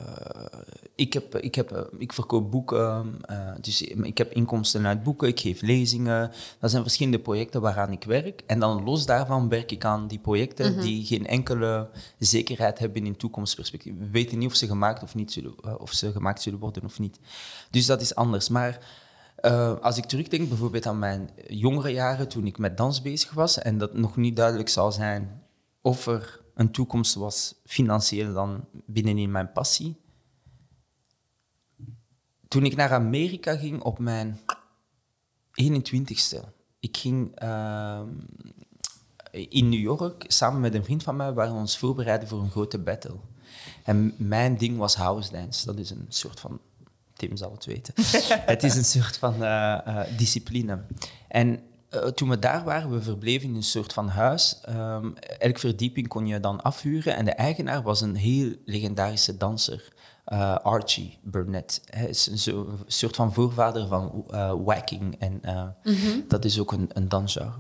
ik, heb, ik, heb, uh, ik verkoop boeken, uh, dus ik heb inkomsten uit boeken, ik geef lezingen. Dat zijn verschillende projecten waaraan ik werk. En dan los daarvan werk ik aan die projecten mm -hmm. die geen enkele zekerheid hebben in toekomstperspectief. We weten niet of ze gemaakt, of niet zullen, of ze gemaakt zullen worden of niet. Dus dat is anders. Maar uh, als ik terugdenk bijvoorbeeld aan mijn jongere jaren, toen ik met dans bezig was en dat nog niet duidelijk zou zijn of er een toekomst was, financieel dan binnenin mijn passie. Toen ik naar Amerika ging op mijn 21ste, ik ging uh, in New York samen met een vriend van mij, waren we ons voorbereiden voor een grote battle. En mijn ding was house dance. Dat is een soort van Tim zal het weten. het is een soort van uh, uh, discipline. En uh, toen we daar waren, we verbleven in een soort van huis. Um, elke verdieping kon je dan afhuren. En de eigenaar was een heel legendarische danser. Archie Burnett. Hij is een, zo, soort van voorvader van wacking. En mm -hmm. dat is ook een, een dansgenre.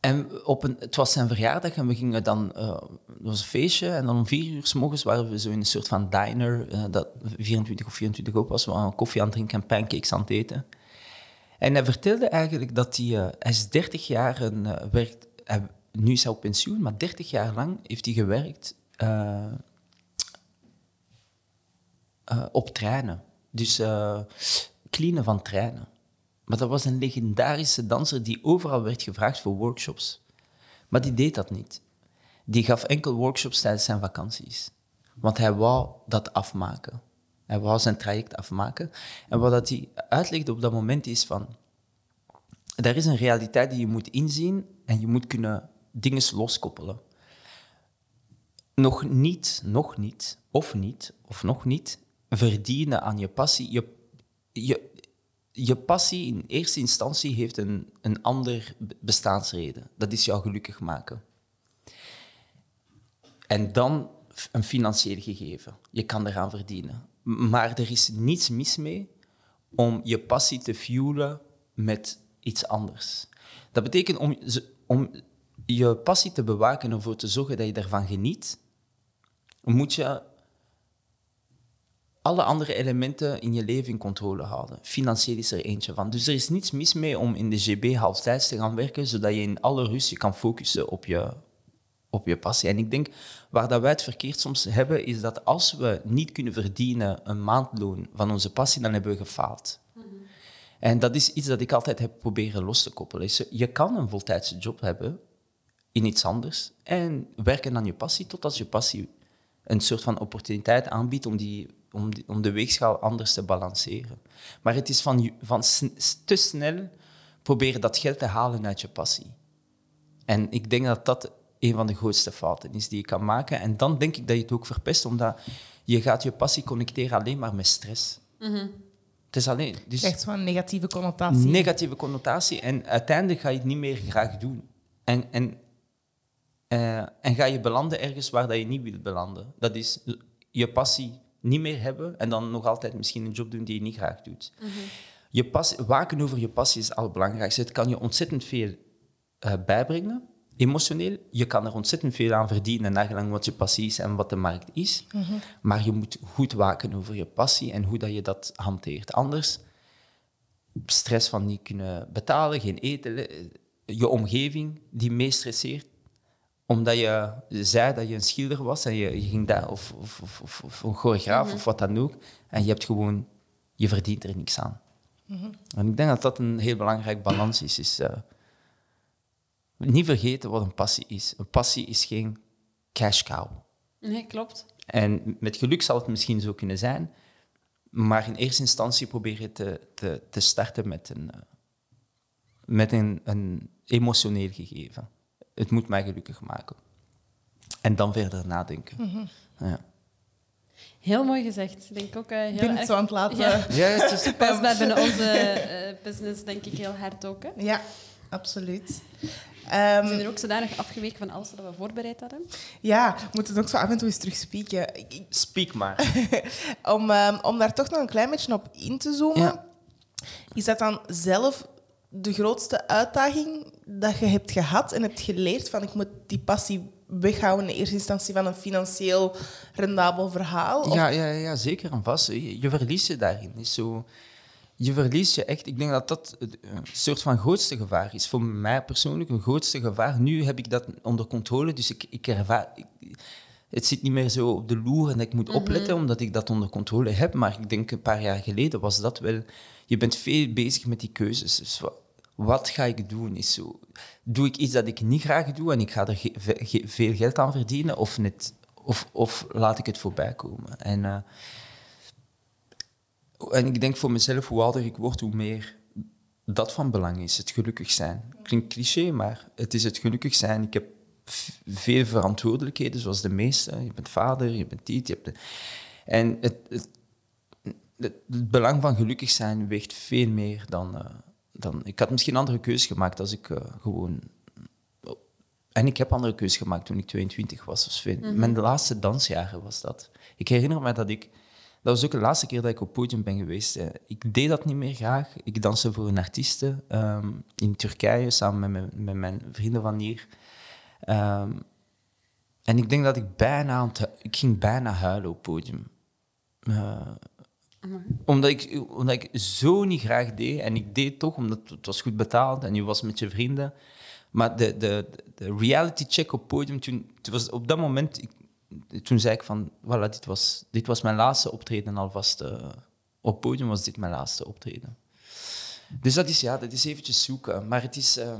En op een, het was zijn verjaardag en we gingen dan, uh, het was een feestje, en dan om vier uur s morgens waren we zo in een soort van diner, uh, dat 24 of 24 ook was, we waren koffie aan het drinken en pancakes aan het eten. En hij vertelde eigenlijk dat hij, uh, hij is 30 jaar een, werkt, hij, nu is hij op pensioen, maar 30 jaar lang heeft hij gewerkt op treinen. Dus cleanen van treinen. Maar dat was een legendarische danser die overal werd gevraagd voor workshops. Maar die deed dat niet. Die gaf enkel workshops tijdens zijn vakanties. Want hij wou dat afmaken. Hij wou zijn traject afmaken. En wat hij uitlegde op dat moment is van... Er is een realiteit die je moet inzien en je moet kunnen dingen loskoppelen. Nog niet, nog niet, of niet, of nog niet, verdienen aan je passie. Je, je, je passie in eerste instantie heeft een, een ander bestaansreden. Dat is jou gelukkig maken. En dan een financieel gegeven. Je kan eraan verdienen. Maar er is niets mis mee om je passie te fuelen met iets anders. Dat betekent om, om je passie te bewaken en ervoor te zorgen dat je ervan geniet, moet je alle andere elementen in je leven in controle houden. Financieel is er eentje van. Dus er is niets mis mee om in de GB halftijds te gaan werken, zodat je in alle rust je kan focussen op je, op je passie. En ik denk, waar dat wij het verkeerd soms hebben, is dat als we niet kunnen verdienen een maandloon van onze passie, dan hebben we gefaald. Mm -hmm. En dat is iets dat ik altijd heb proberen los te koppelen. Je kan een voltijdse job hebben in iets anders en werken aan je passie tot als je passie een soort van opportuniteit aanbiedt om die om, om de weegschaal anders te balanceren. Maar het is van, van te snel proberen dat geld te halen uit je passie. En ik denk dat dat een van de grootste fouten is die je kan maken. En dan denk ik dat je het ook verpest, omdat je gaat je passie connecteren alleen maar met stress. Mm -hmm. Het is alleen... Dus Echt zo'n negatieve connotatie. Negatieve connotatie. En uiteindelijk ga je het niet meer graag doen. En, en, uh, en ga je belanden ergens waar dat je niet wilt belanden. Dat is je passie niet meer hebben en dan nog altijd misschien een job doen die je niet graag doet. Mhm. je pas, waken over je passie is het allerbelangrijkste. Het kan je ontzettend veel uh, bijbrengen, emotioneel. Je kan er ontzettend veel aan verdienen, nagelang wat je passie is en wat de markt is. Mhm. Maar je moet goed waken over je passie en hoe dat je dat hanteert. Anders, stress van niet kunnen betalen, geen eten, je omgeving die mee stresseert, omdat je zei dat je een schilder was en je, je ging daar, of, of, of, of een choreograaf Mhm. of wat dan ook. En je hebt gewoon, je verdient er niks aan. Mhm. En ik denk dat dat een heel belangrijk balans is. is eh, niet vergeten wat een passie is. Een passie is geen cash cow. Nee, klopt. En met geluk zal het misschien zo kunnen zijn, maar in eerste instantie probeer je te, te, te starten met een, eh, met een, een emotioneel gegeven. Het moet mij gelukkig maken. En dan verder nadenken. Mhm. Ja. Heel mooi gezegd. Ik denk ook eh, heel Ik ben erg... zo aan het laten. Ja. ja, het is, Past bij binnen onze eh, business, denk ik, heel hard ook. Hè? Ja. absoluut. We Ehm, zijn er ook zodanig afgeweken van alles wat we voorbereid hadden. ja, we moeten het ook zo af en toe eens terugspieken. Speak maar. Om, ehm, om daar toch nog een klein beetje op in te zoomen, Ja. is dat dan zelf de grootste uitdaging dat je hebt gehad en hebt geleerd van ik moet die passie weghouden in eerste instantie van een financieel rendabel verhaal? Ja, ja, ja, zeker en vast. Je, verliest je daarin. Is zo, je verliest je echt. Ik denk dat dat eh, een soort van grootste gevaar is. Voor mij persoonlijk een grootste gevaar. Nu heb ik dat onder controle, dus ik, ik ervaar... ik- het zit niet meer zo op de loer en dat ik moet opletten omdat ik dat onder controle heb. Maar ik denk een paar jaar geleden was dat wel... Je bent veel bezig met die keuzes. Dus wa- wat ga ik doen? Is zo, doe ik iets dat ik niet graag doe en ik ga er ge- ve- ge- veel geld aan verdienen? Of, net, of, of laat ik het voorbij komen? En, eh, en ik denk voor mezelf, hoe ouder ik word, hoe meer dat van belang is. Het gelukkig zijn. Klinkt cliché, maar het is het gelukkig zijn. Ik heb veel verantwoordelijkheden, zoals de meeste. Je bent vader, je bent dit, je hebt... de- En het, het, het, het belang van gelukkig zijn weegt veel meer dan, eh, dan... Ik had misschien een andere keuze gemaakt als ik eh, gewoon... En ik heb andere keuzes gemaakt toen ik 22 was. Dus veel- Mijn laatste dansjaren was dat. Ik herinner me dat ik... Dat was ook de laatste keer dat ik op podium ben geweest. Eh, Ik deed dat niet meer graag. Ik danste voor een artieste ehm, in Turkije samen met mijn, met mijn vrienden van hier. Ehm, en ik denk dat ik bijna... het ik ging bijna huilen op podium. Eh, omdat ik, omdat ik zo niet graag deed. En ik deed het toch, omdat het was goed betaald en je was met je vrienden. Maar de, de, de reality check op podium, toen, toen was op dat moment... Ik, toen zei ik van, voilà, dit was, dit was mijn laatste optreden alvast. eh, op podium was dit mijn laatste optreden. Dus dat is, ja, dat is eventjes zoeken. Maar het is... eh,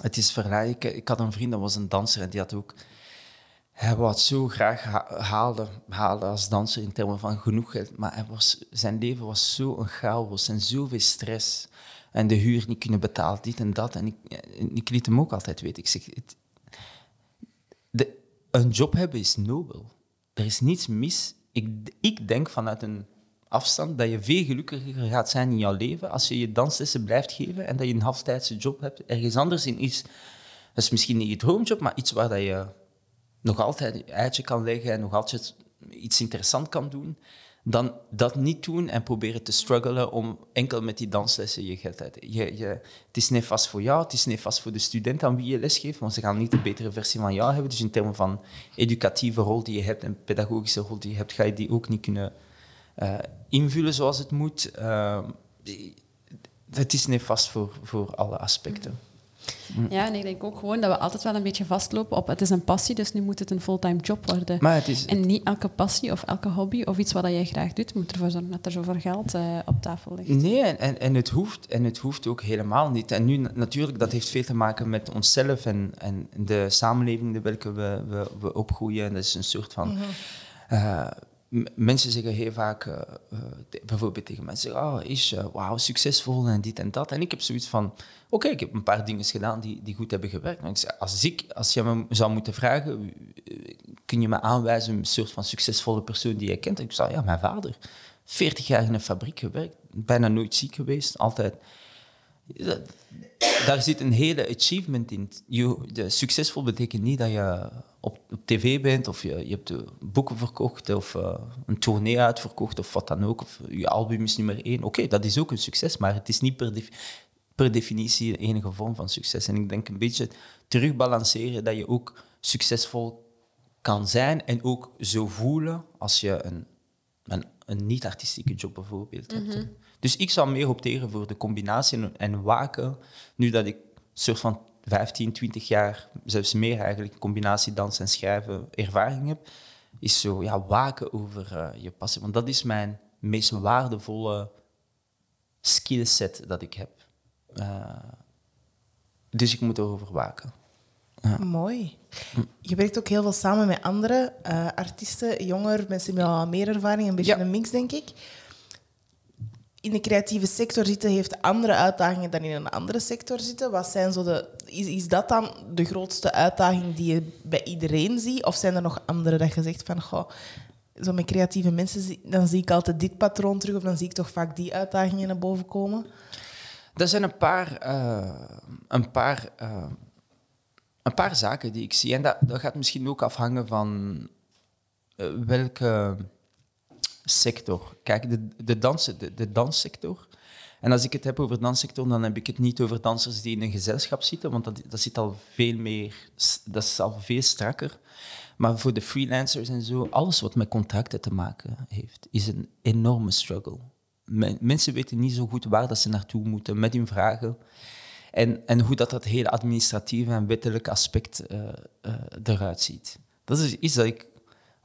het is. Ik, had een vriend, dat was een danser, en die had ook... Hij wou zo graag ha- halen, als danser in termen van genoeg geld. Maar hij was, zijn leven was zo een chaos en zoveel stress. En de huur niet kunnen betalen, dit en dat. En ik, ik liet hem ook altijd weten. Ik zeg, het, de, een job hebben is nobel. Er is niets mis. Ik, ik denk vanuit een afstand dat je veel gelukkiger gaat zijn in jouw leven als je je danslessen blijft geven en dat je een halftijdse job hebt. Ergens anders in iets, dat is misschien niet je droomjob, maar iets waar dat je nog altijd een eitje kan leggen en nog altijd iets interessant kan doen, dan dat niet doen en proberen te struggelen om enkel met die danslessen je geld uit te je, je, Het is niet vast voor jou, het is niet vast voor de student aan wie je lesgeeft, want ze gaan niet de betere versie van jou hebben. Dus in termen van educatieve rol die je hebt en pedagogische rol die je hebt, ga je die ook niet kunnen eh, invullen zoals het moet. Eh, het is niet vast voor, voor alle aspecten. Ja, en ik denk ook gewoon dat we altijd wel een beetje vastlopen op het is een passie, dus nu moet het een fulltime job worden. Maar het is, En niet elke passie of elke hobby of iets wat jij graag doet, moet ervoor zorgen dat er zoveel geld eh, op tafel ligt. Nee, en, en, en, het hoeft, en het hoeft ook helemaal niet. En nu na- natuurlijk, dat heeft veel te maken met onszelf en, en de samenleving in welke we, we, we opgroeien. Dat is een soort van... eh, m- mensen zeggen heel vaak, eh, eh, bijvoorbeeld tegen mensen, oh, is eh, wauw, succesvol en dit en dat. En ik heb zoiets van, oké, ik heb een paar dingen gedaan die, die goed hebben gewerkt. Als, ik, als je me zou moeten vragen, kun je me aanwijzen een soort van succesvolle persoon die je kent? Ik zou, ja, mijn vader. 40 jaar in een fabriek gewerkt, bijna nooit ziek geweest, altijd. Dat- daar zit een hele achievement in. Je, de, succesvol betekent niet dat je op, op tv bent of je, je hebt boeken verkocht of eh, een tournee uitverkocht of wat dan ook. Of je album is nummer één. Oké, dat is ook een succes, maar het is niet per, per definitie de enige vorm van succes. En ik denk een beetje terugbalanceren dat je ook succesvol kan zijn en ook zo voelen als je een, een, een niet-artistieke job bijvoorbeeld hebt. Dus ik zou meer opteren voor de combinatie en, en waken, nu dat ik een soort van 15, 20 jaar, zelfs meer eigenlijk, combinatie dans en schrijven ervaring heb, is zo ja, waken over eh, je passie. Want dat is mijn meest waardevolle skillset dat ik heb. Eh, dus ik moet erover waken. Mooi. Je werkt ook heel veel samen met andere eh, artiesten, jonger, mensen met al meer ervaring, een beetje Ja. een mix, denk ik. In de creatieve sector zitten heeft andere uitdagingen dan in een andere sector zitten. Wat zijn zo de, is, is dat dan de grootste uitdaging die je bij iedereen ziet? Of zijn er nog andere dat je zegt van, goh, zo met creatieve mensen, dan zie ik altijd dit patroon terug, of dan zie ik toch vaak die uitdagingen naar boven komen? Er zijn een paar, eh, een paar, eh, een paar zaken die ik zie. En dat, dat gaat misschien ook afhangen van eh, welke sector. Kijk, de, de, dans, de, de danssector. En als ik het heb over danssector, dan heb ik het niet over dansers die in een gezelschap zitten, want dat, dat zit al veel meer, dat is al veel strakker. Maar voor de freelancers en zo, alles wat met contracten te maken heeft, is een enorme struggle. Men- mensen weten niet zo goed waar dat ze naartoe moeten met hun vragen. En, en hoe dat, dat hele administratieve en wettelijke aspect eh, eh, eruit ziet. Dat is iets dat ik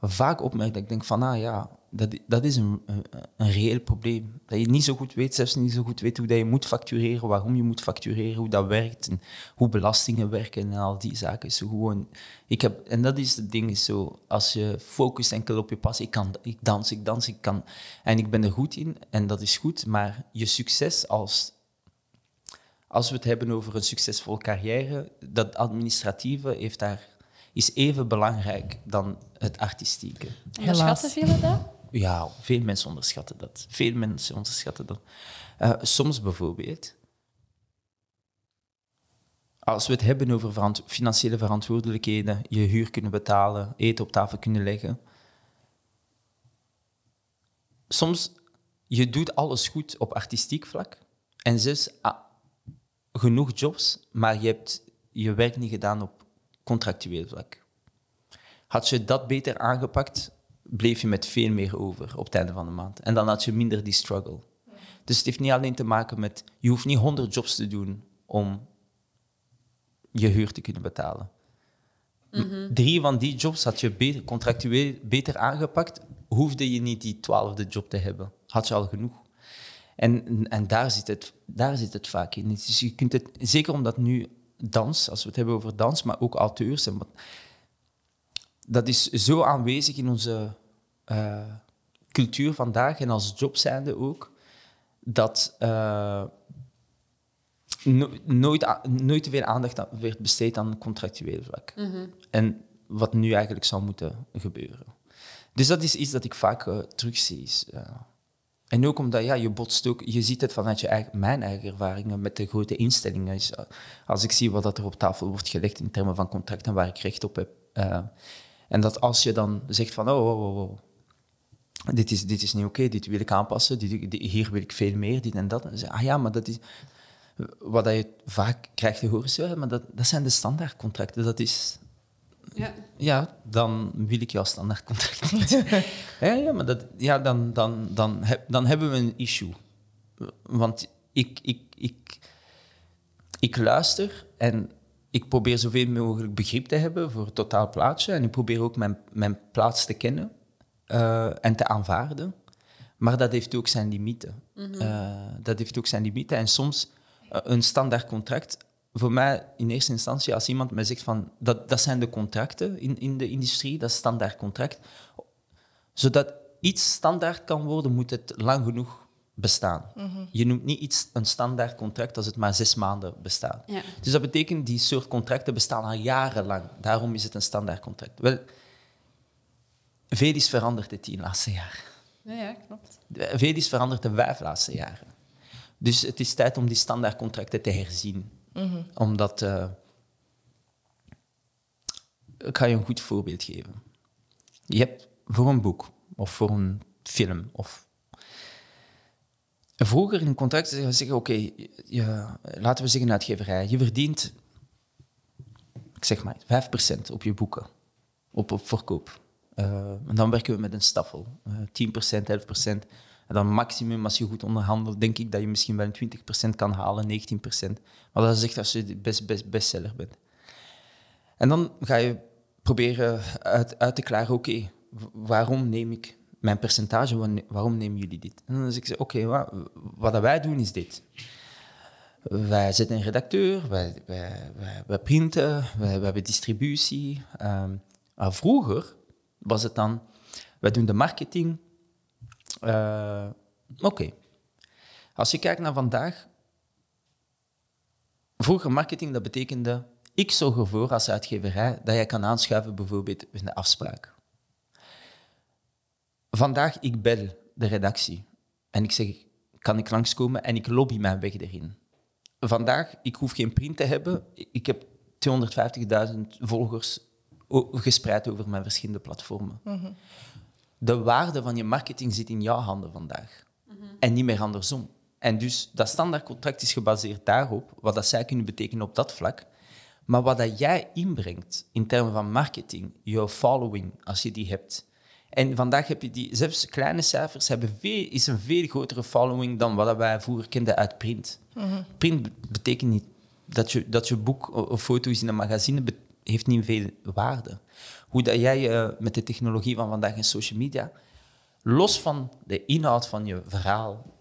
vaak opmerk. Dat ik denk van, ah ja, dat, dat is een, een, een reëel probleem. Dat je niet zo goed weet, zelfs niet zo goed weet hoe dat je moet factureren, waarom je moet factureren, hoe dat werkt, en hoe belastingen werken en al die zaken. Zo gewoon, ik heb, en dat is het ding, is zo, als je focust enkel op je passie, ik, kan, ik dans, ik dans, ik kan, en ik ben er goed in, en dat is goed, maar je succes als als we het hebben over een succesvolle carrière, dat administratieve heeft daar, is even belangrijk dan het artistieke. Onderschatten velen dat? Ja, veel mensen onderschatten dat. Veel mensen onderschatten dat. Eh, soms bijvoorbeeld, als we het hebben over financiële verantwoordelijkheden, je huur kunnen betalen, eten op tafel kunnen leggen. Soms, je doet alles goed op artistiek vlak. En zes, ah, genoeg jobs, maar je hebt je werk niet gedaan op contractueel vlak. Had je dat beter aangepakt, bleef je met veel meer over op het einde van de maand. En dan had je minder die struggle. Dus het heeft niet alleen te maken met... Je hoeft niet 100 jobs te doen om je huur te kunnen betalen. Drie van die jobs had je beter, contractueel beter aangepakt, hoefde je niet die twaalfde job te hebben. Had je al genoeg. En, en daar, zit het, daar zit het vaak in. Dus je kunt het, zeker omdat nu dans, als we het hebben over dans, maar ook auteurs, en wat, dat is zo aanwezig in onze eh, cultuur vandaag en als job zijnde ook, dat eh, no- nooit, nooit te veel aandacht aan- werd besteed aan contractueel vlak. En wat nu eigenlijk zou moeten gebeuren. Dus dat is iets dat ik vaak eh, terugzie. is, en ook omdat ja, je botst ook, je ziet het vanuit je eigen, mijn eigen ervaringen met de grote instellingen. Is, eh, als ik zie wat dat er op tafel wordt gelegd in termen van contracten waar ik recht op heb. En dat als je dan zegt van, oh, oh, oh, oh, dit is, dit is niet oké, dit wil ik aanpassen, dit, dit- hier wil ik veel meer, dit en dat. Ah ja, maar dat is... Wat dat je vaak krijgt te horen ja, maar dat, dat zijn de standaardcontracten. Dat is, Ja. ja, dan wil ik jouw standaardcontract niet. ja, ja, maar dat, ja, dan, dan, dan, heb, dan hebben we een issue. Want ik, ik, ik, ik luister en ik probeer zoveel mogelijk begrip te hebben voor het totaal plaatje. En ik probeer ook mijn, mijn plaats te kennen eh, en te aanvaarden. Maar dat heeft ook zijn limieten. Eh, dat heeft ook zijn limieten. En soms eh, een standaard contract. Voor mij, in eerste instantie, als iemand mij zegt van dat, dat zijn de contracten in, in de industrie, dat is standaard contract. Zodat iets standaard kan worden, moet het lang genoeg bestaan. Je noemt niet iets een standaard contract als het maar zes maanden bestaat. Ja. Dus dat betekent, die soort contracten bestaan al jarenlang. Daarom is het een standaard contract. Wel, veel is veranderd de tien laatste jaren. Ja, ja, klopt. Veel is veranderd de vijf laatste jaren. Dus het is tijd om die standaardcontracten te herzien. Omdat... eh, ik ga je een goed voorbeeld geven. Je hebt voor een boek of voor een film of... Vroeger in contract zeggen ze zeggen, oké, laten we zeggen uitgeverij, je verdient, ik zeg maar, 5% op je boeken, op, op verkoop. Eh, en dan werken we met een staffel, Eh 10%, 11%. En dan maximum, als je goed onderhandelt, denk ik dat je misschien wel een 20% kan halen, 19%. Maar dat is echt als je best, best, bestseller bent. En dan ga je proberen uit, uit te klaren, oké, waarom neem ik mijn percentage, wa- waarom nemen jullie dit? En dan zeg ik, oké, wa- wat dat wij doen is dit. Wij zetten een redacteur, wij, wij, wij, printen, wij, hebben distributie. Ehm, vroeger was het dan, wij doen de marketing. Eh, oké. Als je kijkt naar vandaag, Vroeger marketing, dat betekende, ik zorg ervoor als uitgeverij dat jij kan aanschuiven bijvoorbeeld in de afspraak. Vandaag, ik bel de redactie en ik zeg, kan ik langskomen en ik lobby mijn weg erin. vandaag, ik hoef geen print te hebben. Ik heb 250.000 volgers gespreid over mijn verschillende platformen. De waarde van je marketing zit in jouw handen vandaag. En niet meer andersom. En dus dat standaardcontract is gebaseerd daarop, wat dat zij kunnen betekenen op dat vlak. Maar wat dat jij inbrengt in termen van marketing, jouw following, als je die hebt. En vandaag heb je die, zelfs kleine cijfers hebben veel, is een veel grotere following dan wat wij vroeger kenden uit print. Print be- betekent niet dat je, dat je boek of foto is in een magazine, heeft niet veel waarde. Hoe dat jij eh, met de technologie van vandaag en social media, los van de inhoud van je verhaal,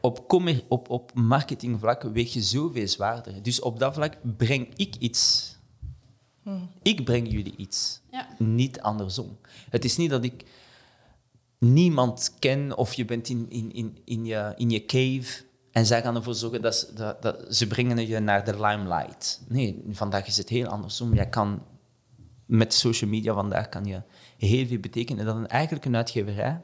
op, op, op marketingvlak weeg je zoveel zwaarder. Dus op dat vlak breng ik iets. Ik breng jullie iets. Ja. Niet andersom. Het is niet dat ik niemand ken of je bent in, in, in, in, je, in je cave en zij gaan ervoor zorgen dat ze, dat, dat ze brengen je naar de limelight. Nee, vandaag is het heel andersom. Jij kan met social media vandaag kan je heel veel betekenen dat een, eigenlijk een uitgeverij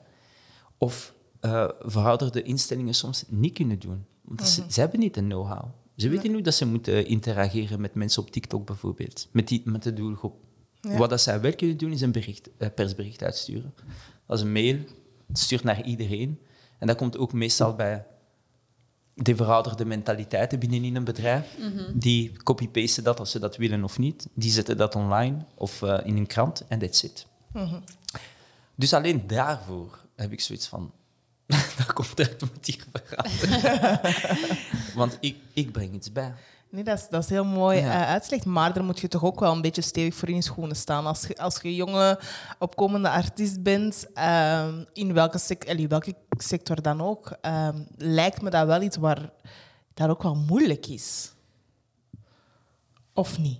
of eh verouderde instellingen soms niet kunnen doen. Want ze, ze hebben niet de know-how. Ze weten hoe dat ze moeten interageren met mensen op TikTok bijvoorbeeld, met, die, met de doelgroep. Ja. Wat dat zij wel kunnen doen, is een bericht, eh, persbericht uitsturen. Dat is een mail, stuurt naar iedereen. En dat komt ook meestal bij de verouderde mentaliteiten binnenin een bedrijf. Die copy-pasten dat als ze dat willen of niet. Die zetten dat online of eh, in een krant en that's it. Dus alleen daarvoor heb ik zoiets van... dat contract moet hier veranderen. Want ik, ik breng iets bij. Nee, dat is, dat is heel mooi Ja. eh, uitgelegd. Maar daar moet je toch ook wel een beetje stevig voor in je schoenen staan. Als je, als je jonge, opkomende artiest bent, ehm, in welke, sec- allee, welke sector dan ook, ehm, lijkt me dat wel iets waar dat ook wel moeilijk is. Of niet?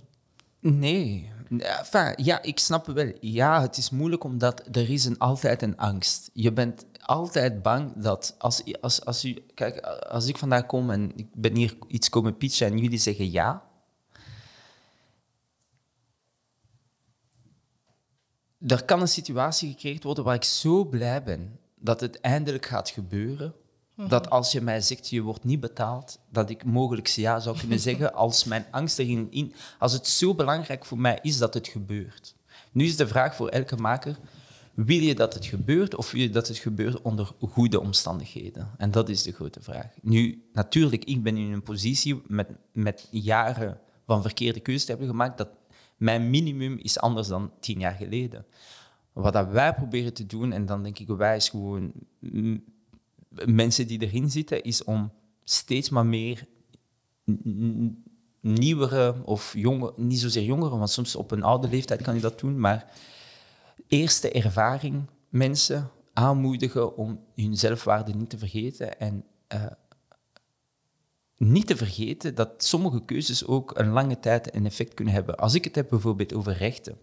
Nee. Enfin, ja, ik snap wel. Ja, het is moeilijk omdat er is een, altijd een angst. Je bent altijd bang dat als, als, als, u, kijk, als ik vandaag kom en ik ben hier iets komen pitchen en jullie zeggen ja, er kan een situatie gecreëerd worden waar ik zo blij ben dat het eindelijk gaat gebeuren. Dat als je mij zegt, je wordt niet betaald, dat ik mogelijk ja zou kunnen zeggen als mijn angst erin... In, als het zo belangrijk voor mij is dat het gebeurt. Nu is de vraag voor elke maker, wil je dat het gebeurt of wil je dat het gebeurt onder goede omstandigheden? En dat is de grote vraag. Nu, natuurlijk, ik ben in een positie met, met jaren van verkeerde keuzes te hebben gemaakt, dat mijn minimum is anders dan tien jaar geleden. Wat dat wij proberen te doen, en dan denk ik wij is gewoon mm, mensen die erin zitten, is om steeds maar meer nieuwere of jonge, niet zozeer jongeren, want soms op een oude leeftijd kan je dat doen, maar eerste ervaring mensen aanmoedigen om hun zelfwaarde niet te vergeten en eh, niet te vergeten dat sommige keuzes ook een lange tijd een effect kunnen hebben. Als ik het heb bijvoorbeeld over rechten.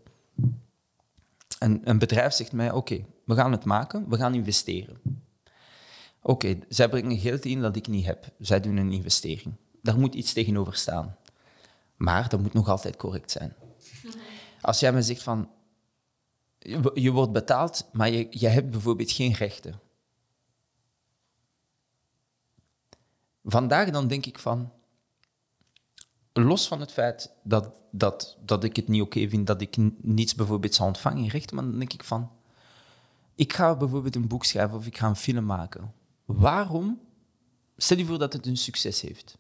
Een, een bedrijf zegt mij, oké, we gaan het maken, we gaan investeren. Oké, zij brengen geld in dat ik niet heb. Zij doen een investering. Daar moet iets tegenover staan. Maar dat moet nog altijd correct zijn. Als jij me zegt van, je, wordt betaald, maar je, je hebt bijvoorbeeld geen rechten. Vandaag dan denk ik van, los van het feit dat, dat, dat ik het niet oké vind dat ik niets bijvoorbeeld zou ontvangen in rechten, maar dan denk ik van, ik ga bijvoorbeeld een boek schrijven of ik ga een film maken. Waarom? Stel je voor dat het een succes heeft.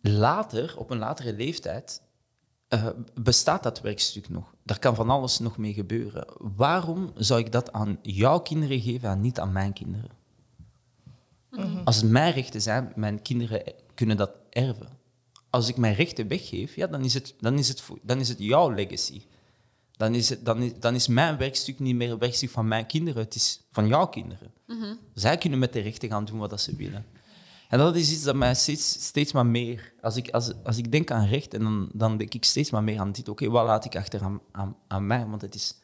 Later, op een latere leeftijd, eh, bestaat dat werkstuk nog. Daar kan van alles nog mee gebeuren. Waarom zou ik dat aan jouw kinderen geven en niet aan mijn kinderen? Als het mijn rechten zijn, mijn kinderen kunnen dat erven. Als ik mijn rechten weggeef, ja, dan, is het, dan, is het, dan is het jouw legacy. Dan is, het, dan, is, dan is mijn werkstuk niet meer een werkstuk van mijn kinderen, het is van jouw kinderen. Zij kunnen met de rechten gaan doen wat dat ze willen. En dat is iets dat mij steeds, steeds maar meer... Als ik, als, als ik denk aan rechten, dan, dan denk ik steeds maar meer aan dit. Oké, wat laat ik achter aan, aan, aan mij? Want het is,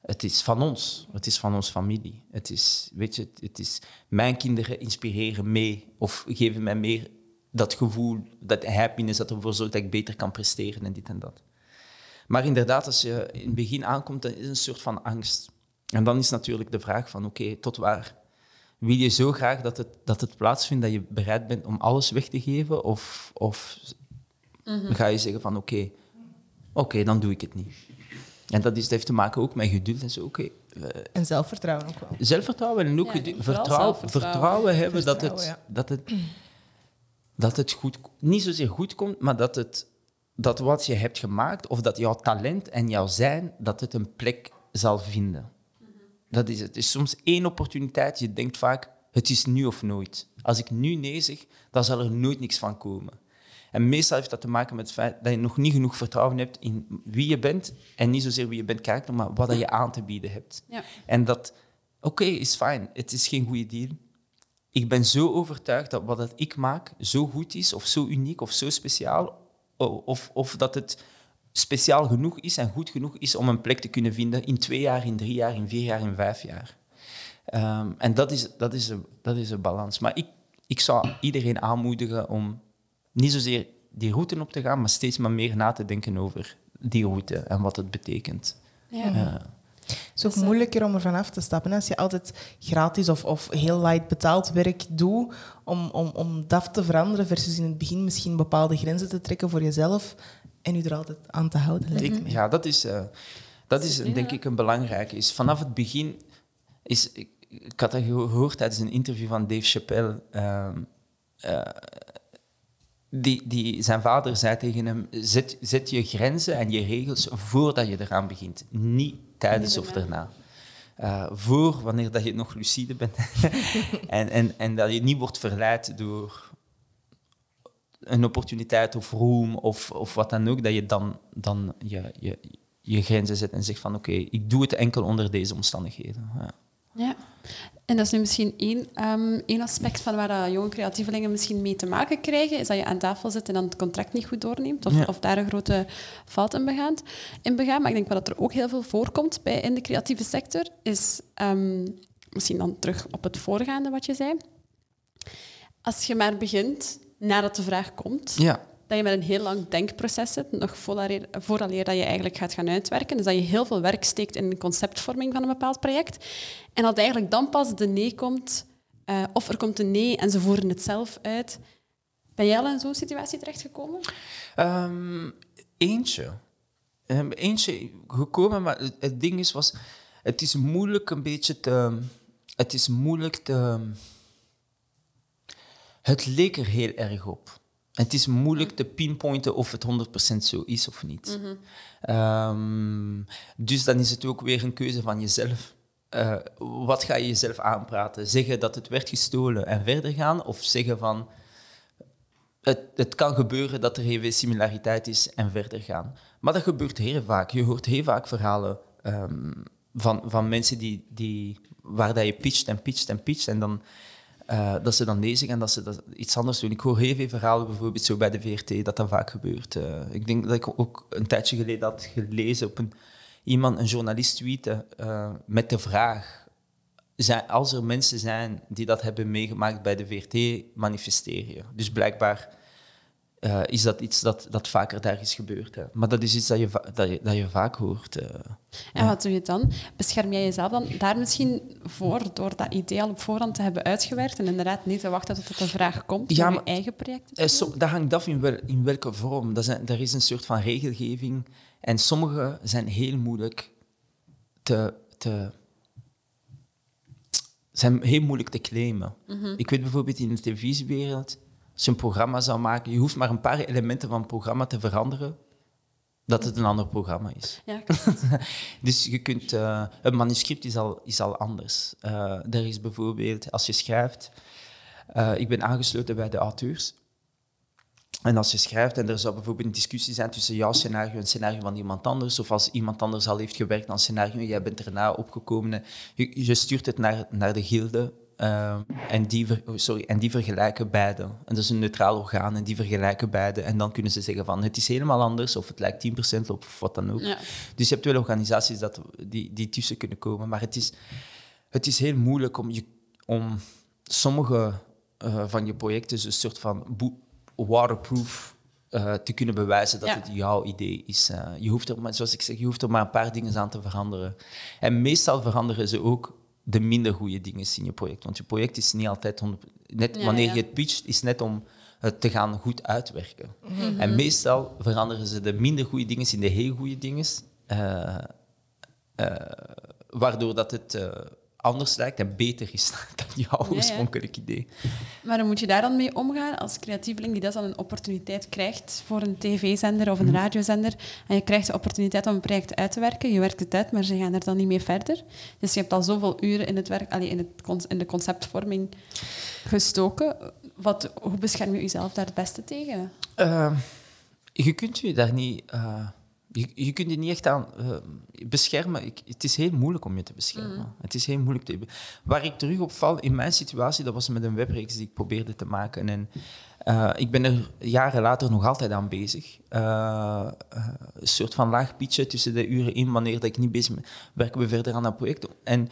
het is van ons. Het is van ons familie. Het is, weet je, het, het is... Mijn kinderen inspireren mee of geven mij meer dat gevoel, dat happiness, dat ervoor zorgt dat ik beter kan presteren en dit en dat. Maar inderdaad, als je in het begin aankomt, dan is een soort van angst. En dan is natuurlijk de vraag van, oké, tot waar wil je zo graag dat het, dat het plaatsvindt dat je bereid bent om alles weg te geven? Of, of ga je zeggen van oké, oké, dan doe ik het niet. En dat, is, dat heeft te maken ook met geduld en zo. Oké, eh, En zelfvertrouwen ook wel. zelfvertrouwen en ook Ja, geduld- vooral vertrouwen, zelfvertrouwen. vertrouwen hebben dat het, ja. dat het, dat het goed, niet zozeer goed komt, maar dat, het, dat wat je hebt gemaakt, of dat jouw talent en jouw zijn, dat het een plek zal vinden. Dat is het. Is soms één opportuniteit. Je denkt vaak, het is nu of nooit. Als ik nu nee zeg, dan zal er nooit niks van komen. En meestal heeft dat te maken met het feit dat je nog niet genoeg vertrouwen hebt in wie je bent. En niet zozeer wie je bent karakter, maar wat dat je aan te bieden hebt. Ja. En dat, oké, is fijn. Het is geen goede deal. Ik ben zo overtuigd dat wat dat ik maak zo goed is, of zo uniek, of zo speciaal, of, of dat het speciaal genoeg is en goed genoeg is om een plek te kunnen vinden in twee jaar, in drie jaar, in vier jaar, in vijf jaar. Ehm, en dat is, dat, is een, dat is een balans. Maar ik, ik zou iedereen aanmoedigen om niet zozeer die route op te gaan, maar steeds maar meer na te denken over die route en wat het betekent. Ja. Eh, Het is ook moeilijker om er vanaf te stappen. Als je altijd gratis of, of heel light betaald werk doet, om, om, om dat te veranderen, versus in het begin misschien bepaalde grenzen te trekken voor jezelf en u er altijd aan te houden, lijkt Ik- me. ja, dat is, eh, dat is denk ik een belangrijke. Is vanaf het begin is, ik, ik had dat gehoord tijdens een interview van Dave Chappelle. ehm, eh, die, die, zijn vader zei tegen hem: zet, zet je grenzen en je regels voordat je eraan begint, niet tijdens of daarna. daarna. Eh, voor wanneer dat je nog lucide bent en, en, en dat je niet wordt verleid door een opportuniteit of roem of, of wat dan ook, dat je dan, dan je, je, je grenzen zet en zegt van oké, ik doe het enkel onder deze omstandigheden. Ja. Ja. En dat is nu misschien één, ehm, één aspect van waar dat jonge creatievelingen misschien mee te maken krijgen, is dat je aan tafel zit en dan het contract niet goed doorneemt, of, Ja. of daar een grote fout in begaat, in begaan. Maar ik denk wat er ook heel veel voorkomt bij, in de creatieve sector, is ehm, misschien dan terug op het voorgaande wat je zei. Als je maar begint nadat de vraag komt, ja. dat je met een heel lang denkproces zit, nog vooraleer, vooraleer dat je eigenlijk gaat gaan uitwerken. Dus dat je heel veel werk steekt in de conceptvorming van een bepaald project. En dat eigenlijk dan pas de nee komt, eh, of er komt een nee en ze voeren het zelf uit. Ben jij al in zo'n situatie terechtgekomen? Ehm, eentje. Ehm, eentje gekomen, maar het, het ding is, was, het is moeilijk een beetje te... Het is moeilijk te... Het leek er heel erg op. Het is moeilijk te pinpointen of het 100% zo is of niet. Ehm, dus dan is het ook weer een keuze van jezelf. Eh, wat ga je jezelf aanpraten? Zeggen dat het werd gestolen en verder gaan? Of zeggen van het, het kan gebeuren dat er heel veel similariteit is en verder gaan. Maar dat gebeurt heel vaak. Je hoort heel vaak verhalen ehm, van, van mensen die, die, waar dat je pitcht en pitcht en pitcht en dan, eh, dat ze dan zeggen en dat ze dat iets anders doen. Ik hoor heel veel verhalen, bijvoorbeeld zo bij de VRT, dat dat vaak gebeurt. Eh, ik denk dat ik ook een tijdje geleden had gelezen op een, iemand, een journalist tweette eh, met de vraag zijn, als er mensen zijn die dat hebben meegemaakt bij de VRT, manifesteer je. Dus blijkbaar eh, is dat iets dat, dat vaker daar is gebeurd. Hè. Maar dat is iets dat je, dat je, dat je vaak hoort. eh. En wat doe je dan? Bescherm jij jezelf dan daar misschien voor door dat idee al op voorhand te hebben uitgewerkt en inderdaad niet te wachten tot een vraag komt Ja, om je maar- eigen project Eh, so, dat hangt af in, wel, in welke vorm. Dat zijn, er is een soort van regelgeving. En sommige zijn heel moeilijk te, te, zijn heel moeilijk te claimen. Ik weet bijvoorbeeld in de televisiewereld, als je een programma zou maken, je hoeft maar een paar elementen van het programma te veranderen, dat het een ander programma is. Ja. Dus je kunt, eh, een manuscript is al, is al anders. Eh, er is bijvoorbeeld, als je schrijft, eh, ik ben aangesloten bij de auteurs. En als je schrijft en er zou bijvoorbeeld een discussie zijn tussen jouw scenario en het scenario van iemand anders, of als iemand anders al heeft gewerkt aan scenario en jij bent erna opgekomen, je, je stuurt het naar, naar de gilde eh, en, die ver- oh, sorry, en die vergelijken beide. En dat is een neutraal orgaan en die vergelijken beide. En dan kunnen ze zeggen van het is helemaal anders of het lijkt 10% op of wat dan ook. Ja. Dus je hebt wel organisaties dat, die, die tussen kunnen komen, maar het is, het is heel moeilijk om, je, om sommige eh, van je projecten een soort van waterproof eh, te kunnen bewijzen dat Ja. het jouw idee is. Eh, je hoeft er, maar, zoals ik zeg, je hoeft er maar een paar dingen aan te veranderen. En meestal veranderen ze ook de minder goede dingen in je project. Want je project is niet altijd... 100 net Ja, wanneer ja. je het pitcht, is net om het te gaan goed uitwerken. Mhm. En meestal veranderen ze de minder goede dingen in de heel goede dingen. eh, eh, waardoor dat het eh, anders lijkt en beter is dan jouw ja. oorspronkelijk idee. Maar hoe moet je daar dan mee omgaan als creatieveling die dat dan een opportuniteit krijgt voor een tv-zender of een radiozender en je krijgt de opportuniteit om een project uit te werken, je werkt het uit, maar ze gaan er dan niet mee verder. Dus je hebt al zoveel uren in, het werk, allee, in, het, in de conceptvorming gestoken. Wat, hoe bescherm je jezelf daar het beste tegen? Eh, je kunt je daar niet... eh, je, je kunt je niet echt aan eh, beschermen. Ik, het is heel moeilijk om je te beschermen. Het is heel moeilijk te... Waar ik terug op val in mijn situatie, dat was met een webreeks die ik probeerde te maken. En eh, ik ben er jaren later nog altijd aan bezig. Eh, een soort van laag pitchen tussen de uren in, wanneer dat ik niet bezig ben, werken we verder aan dat project. En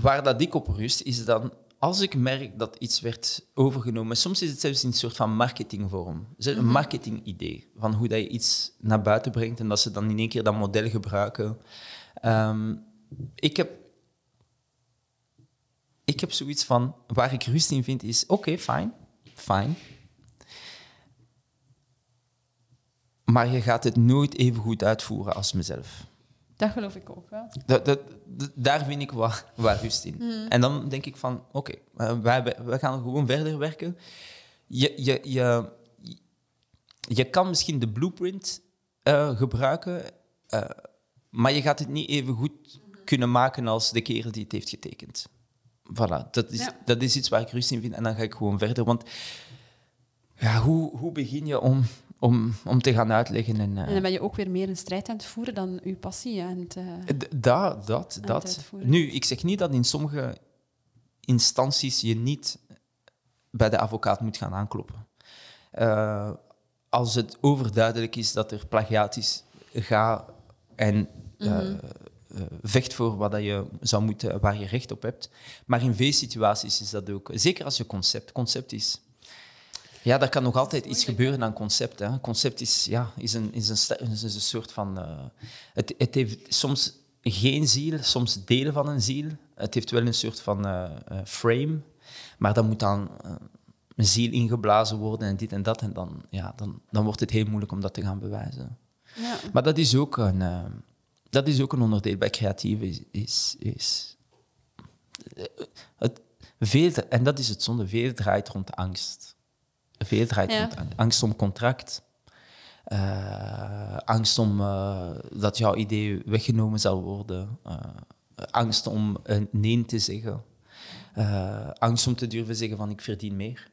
waar dat ik op rust, is dan als ik merk dat iets werd overgenomen, soms is het zelfs in een soort van marketingvorm. Een marketingidee van hoe dat je iets naar buiten brengt en dat ze dan in één keer dat model gebruiken. Ehm, ik, heb, ik heb zoiets van, waar ik rust in vind, is oké, fijn, fijn. Maar je gaat het nooit even goed uitvoeren als mezelf. Dat geloof ik ook wel. Dat, dat, dat- daar vind ik wat, wat rust in. En dan denk ik van, oké, eh, wij, wij gaan gewoon verder werken. Je, je, je, je kan misschien de blueprint eh, gebruiken, eh, maar je gaat het niet even goed kunnen maken als de kerel die het heeft getekend. Voilà, dat is, Ja. dat is iets waar ik rust in vind en dan ga ik gewoon verder. Want ja, hoe, hoe begin je om, om, om te gaan uitleggen? En, eh, En dan ben je ook weer meer een strijd aan het voeren dan je passie aan het... eh, Dat, dat, dat. Nu, ik zeg niet dat in sommige instanties je niet bij de advocaat moet gaan aankloppen. Eh, als het overduidelijk is dat er plagiaat is, ga en eh, eh, vecht voor wat dat je zou moeten, waar je recht op hebt. Maar in veel situaties is dat ook, zeker als je concept, concept is. Ja, daar kan nog altijd iets gebeuren aan concept. Hè. Concept is, ja, is, een, is, een, is een soort van. eh, het, het heeft soms geen ziel, soms delen van een ziel. Het heeft wel een soort van eh, eh, frame, maar dan moet dan een ziel ingeblazen worden en dit en dat. En dan, ja, dan, dan wordt het heel moeilijk om dat te gaan bewijzen. ja. Maar dat is ook een, dat is ook een onderdeel bij creatief. Is, is, is het, veel, en dat is het zonde, veel draait rond angst. Veel draait Ja. angst om contract. eh, angst om eh, dat jouw idee weggenomen zal worden. eh, angst om een nee te zeggen. angst om te durven zeggen van ik verdien meer.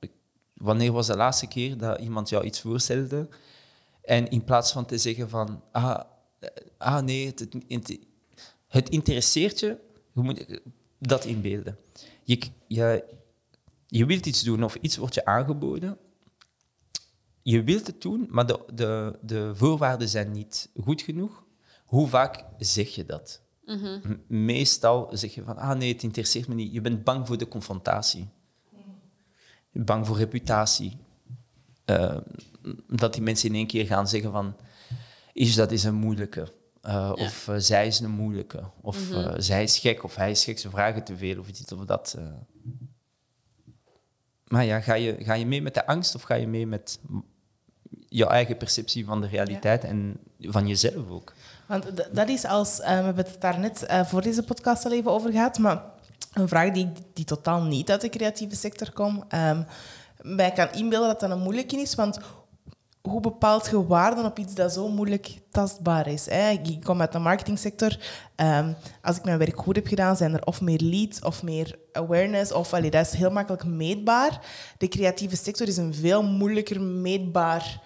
Ik- Wanneer was de laatste keer dat iemand jou iets voorstelde en in plaats van te zeggen van, ah, ah nee, het, het, het interesseert je, je moet dat inbeelden. Je, je, je wilt iets doen of iets wordt je aangeboden. Je wilt het doen, maar de, de, de voorwaarden zijn niet goed genoeg. Hoe vaak zeg je dat? M- Meestal zeg je van, ah nee, het interesseert me niet. Je bent bang voor de confrontatie. Je bent bang voor reputatie. Eh, dat die mensen in één keer gaan zeggen van, is dat is een moeilijke. Eh, Of eh, zij is een moeilijke. Of eh, zij is gek, of hij is gek, ze vragen te veel, of dit of dat. Maar ja, ga je, ga je mee met de angst of ga je mee met je eigen perceptie van de realiteit en van jezelf ook? Want dat is als, eh, we hebben het daar net eh, voor deze podcast al even over gehad, maar een vraag die, die totaal niet uit de creatieve sector komt. Ehm mij kan inbeelden dat dat een moeilijke is, want hoe bepaalt je waarden op iets dat zo moeilijk tastbaar is? Hè? Ik kom uit de marketingsector. Ehm, als ik mijn werk goed heb gedaan, zijn er of meer leads of meer awareness. Of, allee, dat is heel makkelijk meetbaar. De creatieve sector is een veel moeilijker meetbaar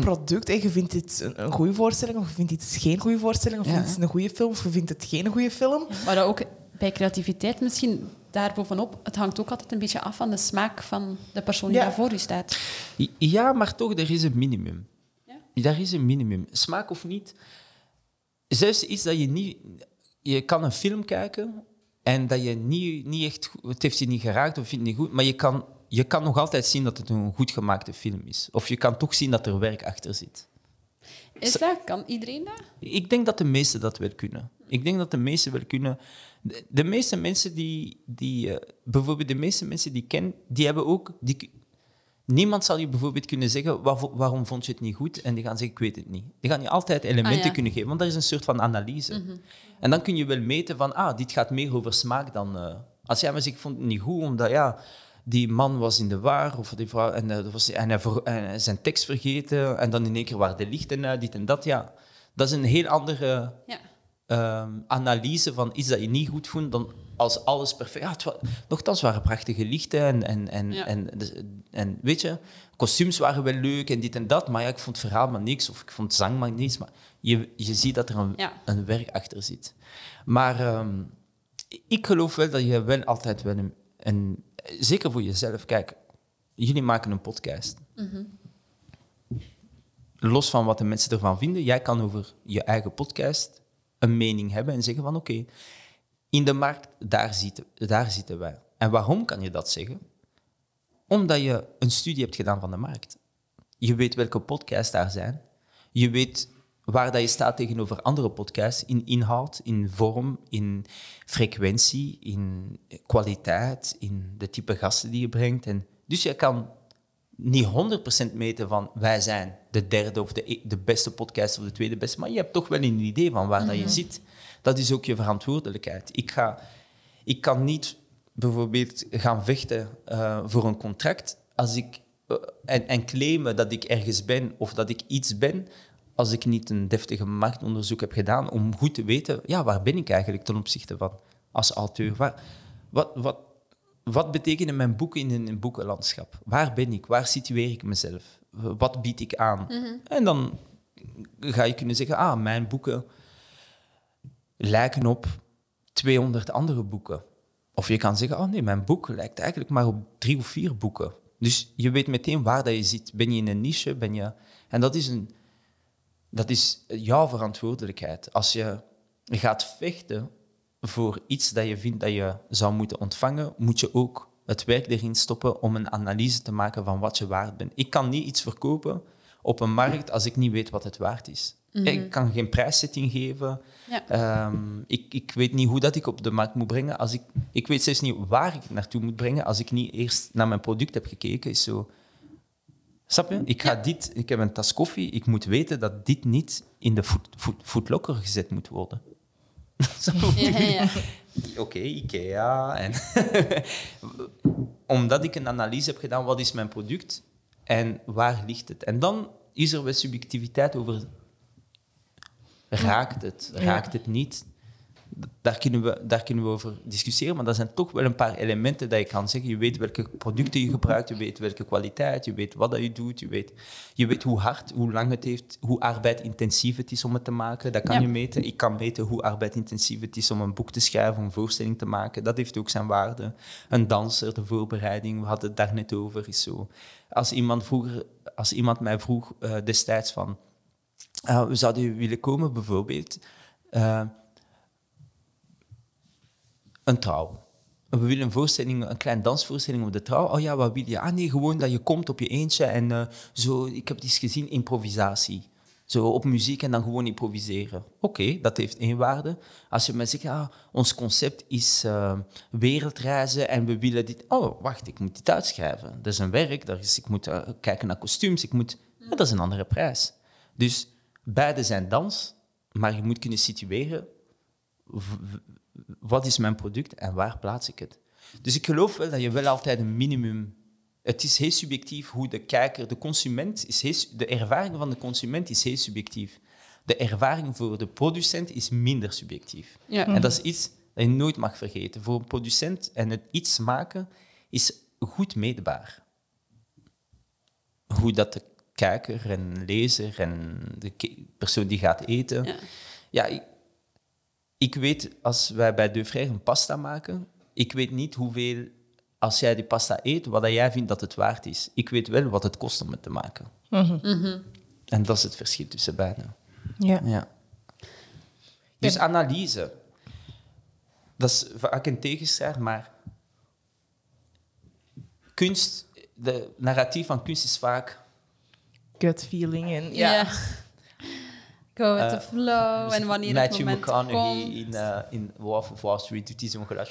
product. Hè. Je vindt dit een, een goede voorstelling of je vindt iets geen goede voorstelling. Of je Ja, vindt het een goede film of je vindt het geen goede film. Maar dat ook bij creativiteit misschien daarbovenop, het hangt ook altijd een beetje af van de smaak van de persoon die Ja. daar voor u staat. Ja, maar toch, er is een minimum. Ja? Daar is een minimum. Smaak of niet. Zelfs iets dat je niet... Je kan een film kijken en dat je niet, niet echt... Het heeft je niet geraakt of vindt het niet goed, maar je kan, je kan nog altijd zien dat het een goed gemaakte film is. Of je kan toch zien dat er werk achter zit. Is dat? Kan iedereen dat? Ik denk dat de meesten dat wel kunnen. Ik denk dat de meesten wel kunnen. De, de meeste mensen die, die eh, bijvoorbeeld de meeste mensen die ik ken, die hebben ook. Die, niemand zal je bijvoorbeeld kunnen zeggen waarom vond je het niet goed en die gaan zeggen ik weet het niet. Die gaan je altijd elementen Ah, ja. kunnen geven, want dat is een soort van analyse. En dan kun je wel meten van ah dit gaat meer over smaak dan. eh, als jij me zegt ik vond het niet goed omdat ja die man was in de war of die vrouw en, dat was, en, hij en hij zijn tekst vergeten en dan in één keer waren de lichten uit dit en dat ja dat is een heel andere Ja. Ehm, analyse van iets dat je niet goed vond dan als alles perfect. Ja, het wa- nochtans waren prachtige lichten en, en, en, Ja. en, en weet je, kostuums waren wel leuk en dit en dat, maar ja, ik vond het verhaal maar niks of ik vond zang maar niks. Maar je, je ziet dat er een, Ja. een werk achter zit. Maar ehm, ik geloof wel dat je wel altijd wel een, een... Zeker voor jezelf, kijk, jullie maken een podcast. Los van wat de mensen ervan vinden, jij kan over je eigen podcast een mening hebben en zeggen van oké, in de markt, daar zitten, daar zitten wij. En waarom kan je dat zeggen? Omdat je een studie hebt gedaan van de markt. Je weet welke podcasts daar zijn. Je weet waar dat je staat tegenover andere podcasts in inhoud, in vorm, in frequentie, in kwaliteit, in de type gasten die je brengt. En dus je kan niet 100% meten van wij zijn de derde of de, e- de beste podcast of de tweede beste, maar je hebt toch wel een idee van waar dat je zit. Dat is ook je verantwoordelijkheid. Ik, ga, ik kan niet bijvoorbeeld gaan vechten eh, voor een contract als ik, eh, en, en claimen dat ik ergens ben of dat ik iets ben, als ik niet een deftige marktonderzoek heb gedaan om goed te weten, ja, waar ben ik eigenlijk ten opzichte van als auteur? Waar, wat, wat, wat betekenen mijn boeken in een boekenlandschap? Waar ben ik? Waar situeer ik mezelf? Wat bied ik aan? En dan ga je kunnen zeggen, ah, mijn boeken lijken op 200 andere boeken. Of je kan zeggen, oh nee, mijn boek lijkt eigenlijk maar op drie of vier boeken. Dus je weet meteen waar dat je zit. Ben je in een niche? Ben je... En dat is, een, dat is jouw verantwoordelijkheid. Als je gaat vechten voor iets dat je vindt dat je zou moeten ontvangen, moet je ook het werk erin stoppen om een analyse te maken van wat je waard bent. Ik kan niet iets verkopen op een markt als ik niet weet wat het waard is. Ik kan geen prijszetting geven. Ja. Ehm, ik, ik weet niet hoe dat ik op de markt moet brengen. Als ik, ik weet zelfs niet waar ik het naartoe moet brengen als ik niet eerst naar mijn product heb gekeken. Is zo, snap je? Ik, ga dit, ik heb een tas koffie. Ik moet weten dat dit niet in de food, food, foodlocker gezet moet worden. Ja, ja. Oké, IKEA. En Omdat ik een analyse heb gedaan, wat is mijn product en waar ligt het? En dan is er wel subjectiviteit over, raakt het, raakt het niet? Daar kunnen, we, daar kunnen we over discussiëren, maar dat zijn toch wel een paar elementen dat je kan zeggen. Je weet welke producten je gebruikt, je weet welke kwaliteit, je weet wat dat je doet, je weet, je weet hoe hard, hoe lang het heeft, hoe arbeidintensief het is om het te maken. Dat kan Ja. je meten. Ik kan meten hoe arbeidintensief het is om een boek te schrijven, om een voorstelling te maken. Dat heeft ook zijn waarde. Een danser, de voorbereiding, we hadden het daar net over, is zo. Als iemand, vroeger, als iemand mij vroeg eh, destijds van, ah, we zouden willen komen bijvoorbeeld, eh, een trouw. We willen een voorstelling, een klein dansvoorstelling op de trouw. Oh ja, wat wil je? Ah nee, gewoon dat je komt op je eentje en eh, zo, ik heb het eens gezien, improvisatie. Zo op muziek en dan gewoon improviseren. Oké, dat heeft één waarde. Als je mij zegt, ah, ons concept is eh, wereldreizen en we willen dit... Oh, wacht, ik moet dit uitschrijven. Dat is een werk, dat is, ik moet eh, kijken naar kostuums, ik moet... Dat is een andere prijs. Dus beide zijn dans, maar je moet kunnen situeren wat is mijn product en waar plaats ik het. Dus ik geloof wel dat je wel altijd een minimum... Het is heel subjectief hoe de kijker, de consument, is heel, de ervaring van de consument is heel subjectief. De ervaring voor de producent is minder subjectief. Ja. En dat is iets dat je nooit mag vergeten. Voor een producent en het iets maken is goed meetbaar. Hoe dat de kijker en lezer en de persoon die gaat eten... Ja. Ja, ik, ik weet, als wij bij De Frère een pasta maken, ik weet niet hoeveel, als jij die pasta eet, wat dat jij vindt dat het waard is. Ik weet wel wat het kost om het te maken. En dat is het verschil tussen beiden. Ja. Ja. Dus analyse. Dat is vaak een tegenstrijd, maar kunst, de narratief van kunst is vaak Gut feeling en Ja. ja. Go with Eh, the flow. Dus en wanneer Matthew het moment McConaughey komt. in, eh, in Wolf of Wall Street doet hij zo'n geluid.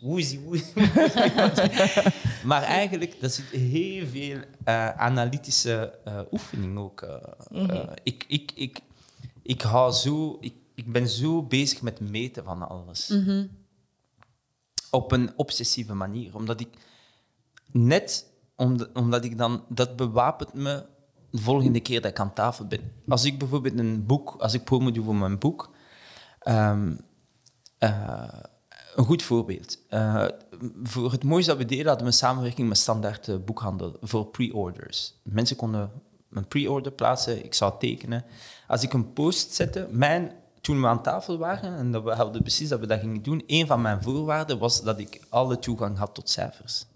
Woezie, woezie. maar eigenlijk, dat zit heel veel eh, analytische eh, oefening ook. eh. Eh, ik, ik, ik, ik, hou zo, ik, ik ben zo bezig met meten van alles. Op een obsessieve manier. Omdat ik net omdat, omdat ik dan, dat bewapent me de volgende keer dat ik aan tafel ben. Als ik bijvoorbeeld een boek, als ik promo doe voor mijn boek, ehm, eh, een goed voorbeeld. Eh, voor het mooiste dat we deden, hadden we samenwerking met Standaard eh, Boekhandel voor pre-orders. Mensen konden een pre-order plaatsen, ik zou tekenen. Als ik een post zette, mijn, toen we aan tafel waren, en dat we hadden precies dat we dat gingen doen, een van mijn voorwaarden was dat ik alle toegang had tot cijfers.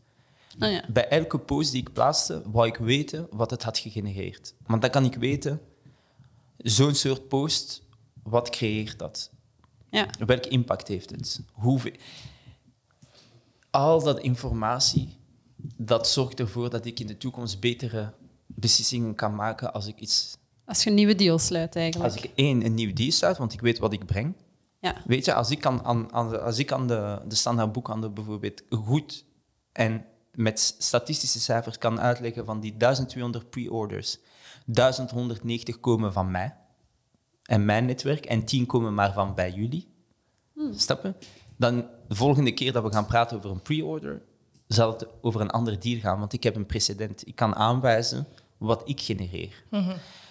Ah, ja. Bij elke post die ik plaatste, wou ik weten wat het had gegenereerd. Want dan kan ik weten, zo'n soort post, wat creëert dat? Ja. Welke impact heeft het? Hoeveel... Al dat informatie, dat zorgt ervoor dat ik in de toekomst betere beslissingen kan maken als ik iets... Als je een nieuwe deal sluit, eigenlijk. Als ik één, een nieuw deal sluit, want ik weet wat ik breng. Ja. Weet je, als ik aan, aan, als ik aan de, de standaard boekhandel bijvoorbeeld goed en met statistische cijfers kan uitleggen van die 1200 pre-orders, 1190 komen van mij en mijn netwerk en 10 komen maar van bij jullie. Stappen? Dan de volgende keer dat we gaan praten over een pre-order, zal het over een ander deal gaan, want ik heb een precedent. Ik kan aanwijzen wat ik genereer.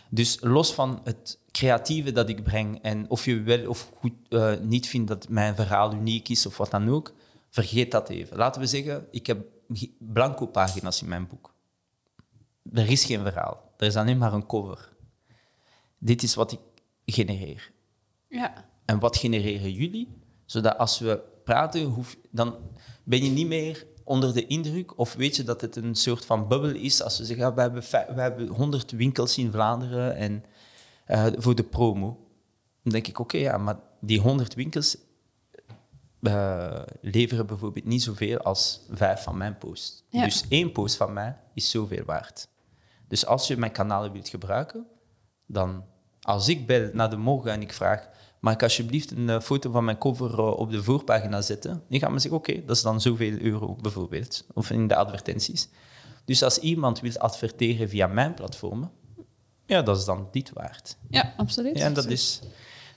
Dus los van het creatieve dat ik breng en of je wel of goed eh, niet vindt dat mijn verhaal uniek is of wat dan ook, vergeet dat even. Laten we zeggen, ik heb blanco pagina's in mijn boek. Er is geen verhaal. Er is alleen maar een cover. Dit is wat ik genereer. Ja. En wat genereren jullie? Zodat als we praten, hoef, dan ben je niet meer onder de indruk of weet je dat het een soort van bubbel is als we zeggen, ja, we, hebben we hebben 100 winkels in Vlaanderen en, eh, voor de promo. Dan denk ik, oké, ja, maar die 100 winkels eh, leveren bijvoorbeeld niet zoveel als vijf van mijn posts. Ja. Dus één post van mij is zoveel waard. Dus als je mijn kanalen wilt gebruiken, dan als ik bel naar de morgen en ik vraag, mag ik alsjeblieft een eh, foto van mijn cover eh, op de voorpagina zetten? Die gaan me zeggen, oké, dat is dan zoveel euro bijvoorbeeld, of in de advertenties. Dus als iemand wil adverteren via mijn platformen, ja, dat is dan dit waard. ja, absoluut. Ja, en dat is...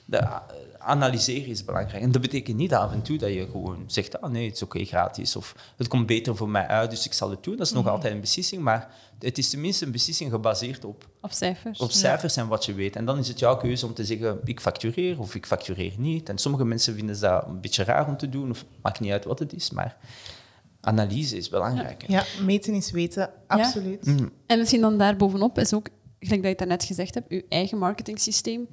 De, analyseren is belangrijk. En dat betekent niet af en toe dat je gewoon zegt, ah nee, het is oké, gratis. Of het komt beter voor mij uit, dus ik zal het doen. Dat is nog altijd een beslissing, maar het is tenminste een beslissing gebaseerd op, Op cijfers. op cijfers en wat je weet. En dan is het jouw keuze om te zeggen, ik factureer of ik factureer niet. En sommige mensen vinden dat een beetje raar om te doen, of maakt niet uit wat het is, maar analyse is belangrijk. Ja, meten is weten, absoluut. Mhm. En misschien dan daarbovenop is ook, gelijk dat je het net gezegd hebt, je eigen marketingsysteem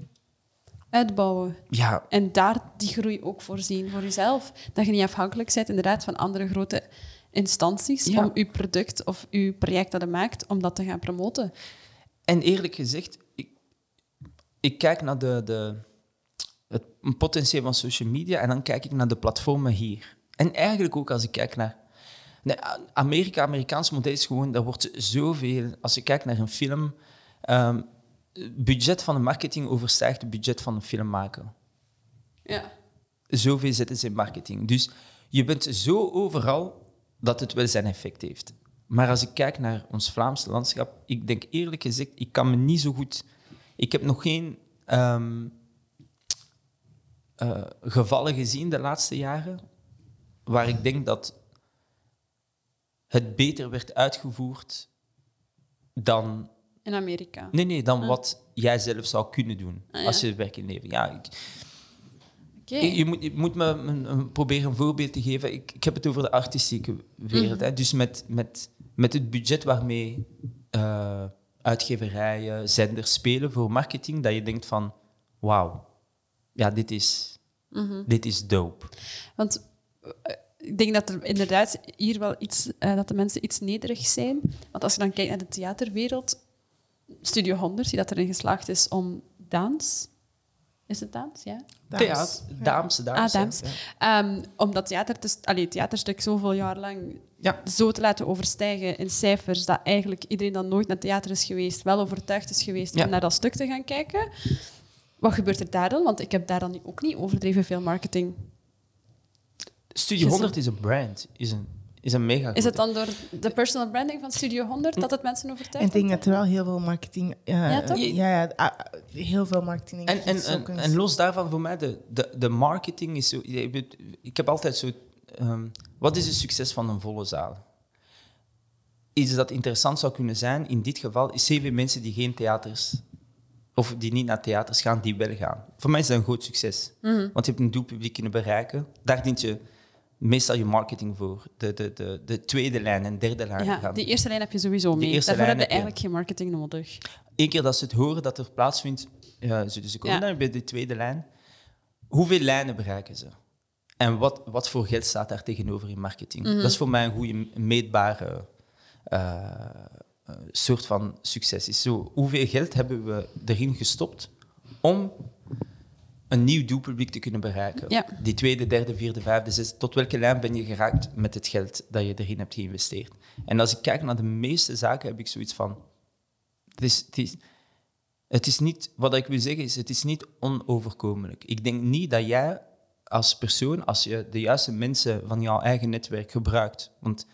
uitbouwen. Ja, En daar die groei ook voorzien voor jezelf. Dat je niet afhankelijk bent inderdaad van andere grote instanties Ja. om je product of je project dat je maakt, om dat te gaan promoten. En eerlijk gezegd, ik, ik kijk naar de, de, het potentieel van social media en dan kijk ik naar de platformen hier. En eigenlijk ook als ik kijk naar... Nee, Amerika, Amerikaans model is gewoon, daar wordt zoveel... Als je kijkt naar een film, ehm, het budget van de marketing overstijgt het budget van een film maken. Ja. Zoveel zetten ze in marketing. Dus je bent zo overal dat het wel zijn effect heeft. Maar als ik kijk naar ons Vlaamse landschap, ik denk eerlijk gezegd, ik kan me niet zo goed... Ik heb nog geen ehm, eh, gevallen gezien de laatste jaren waar ik denk dat het beter werd uitgevoerd dan In Amerika. Nee, nee, dan wat jij zelf zou kunnen doen Ah, ja. als je werk. Ja, ik, je, je moet, je moet me een, een- proberen een voorbeeld te geven. Ik, ik heb het over de artistieke wereld. hè. Dus met, met, met het budget waarmee eh, uitgeverijen, zenders spelen voor marketing, dat je denkt van, wauw, ja, dit is, dit is dope. Want eh, ik denk dat er inderdaad hier wel iets, eh, dat de mensen iets nederig zijn. Want als je dan kijkt naar de theaterwereld, Studio 100, die dat erin geslaagd is om dans. Is het dans? Ja. Dames. Theater, dames, ah. Ehm, om dat theater te, allee, theaterstuk zoveel jaar lang Ja. zo te laten overstijgen in cijfers, dat eigenlijk iedereen dat nooit naar theater is geweest, wel overtuigd is geweest Ja. om naar dat stuk te gaan kijken. Wat gebeurt er daar dan? Want ik heb daar dan ook niet overdreven veel marketing. Studio 100 is een brand, is een, is een mega Is het dan door de personal branding van Studio 100 dat het mensen En overtuigt? ik denk dat er wel heel veel marketing... eh, Ja, toch? Ja, ja, ah, heel veel marketing. En, en, is en, ook een- en los daarvan, voor mij, de, de, de marketing is zo... Ik heb altijd zo... ehm, wat is het succes van een volle zaal? Iets dat interessant zou kunnen zijn, in dit geval, is zeven mensen die geen theaters... Of die niet naar theaters gaan, die wel gaan. Voor mij is dat een groot succes. Mhm. Want je hebt een doelpubliek kunnen bereiken. Daar dient je meestal je marketing voor. De, de, de, de tweede lijn en derde lijn Ja, gaan. die eerste lijn heb je sowieso mee. Daarvoor heb lijn je heb je. eigenlijk geen marketing nodig. Eén keer dat ze het horen dat er plaatsvindt, ja, ze, dus ze komen Ja. dan bij de tweede lijn. Hoeveel lijnen bereiken ze? En wat, wat voor geld staat daar tegenover in marketing? Mhm. Dat is voor mij een goede meetbare eh, eh, soort van succes. Is zo, hoeveel geld hebben we erin gestopt om een nieuw doelpubliek te kunnen bereiken? Ja. Die tweede, derde, vierde, vijfde, zesde. Tot welke lijn ben je geraakt met het geld dat je erin hebt geïnvesteerd? En als ik kijk naar de meeste zaken, heb ik zoiets van... Het is, het is, het is niet, wat ik wil zeggen is, het is niet onoverkomelijk. Ik denk niet dat jij als persoon, als je de juiste mensen van jouw eigen netwerk gebruikt, want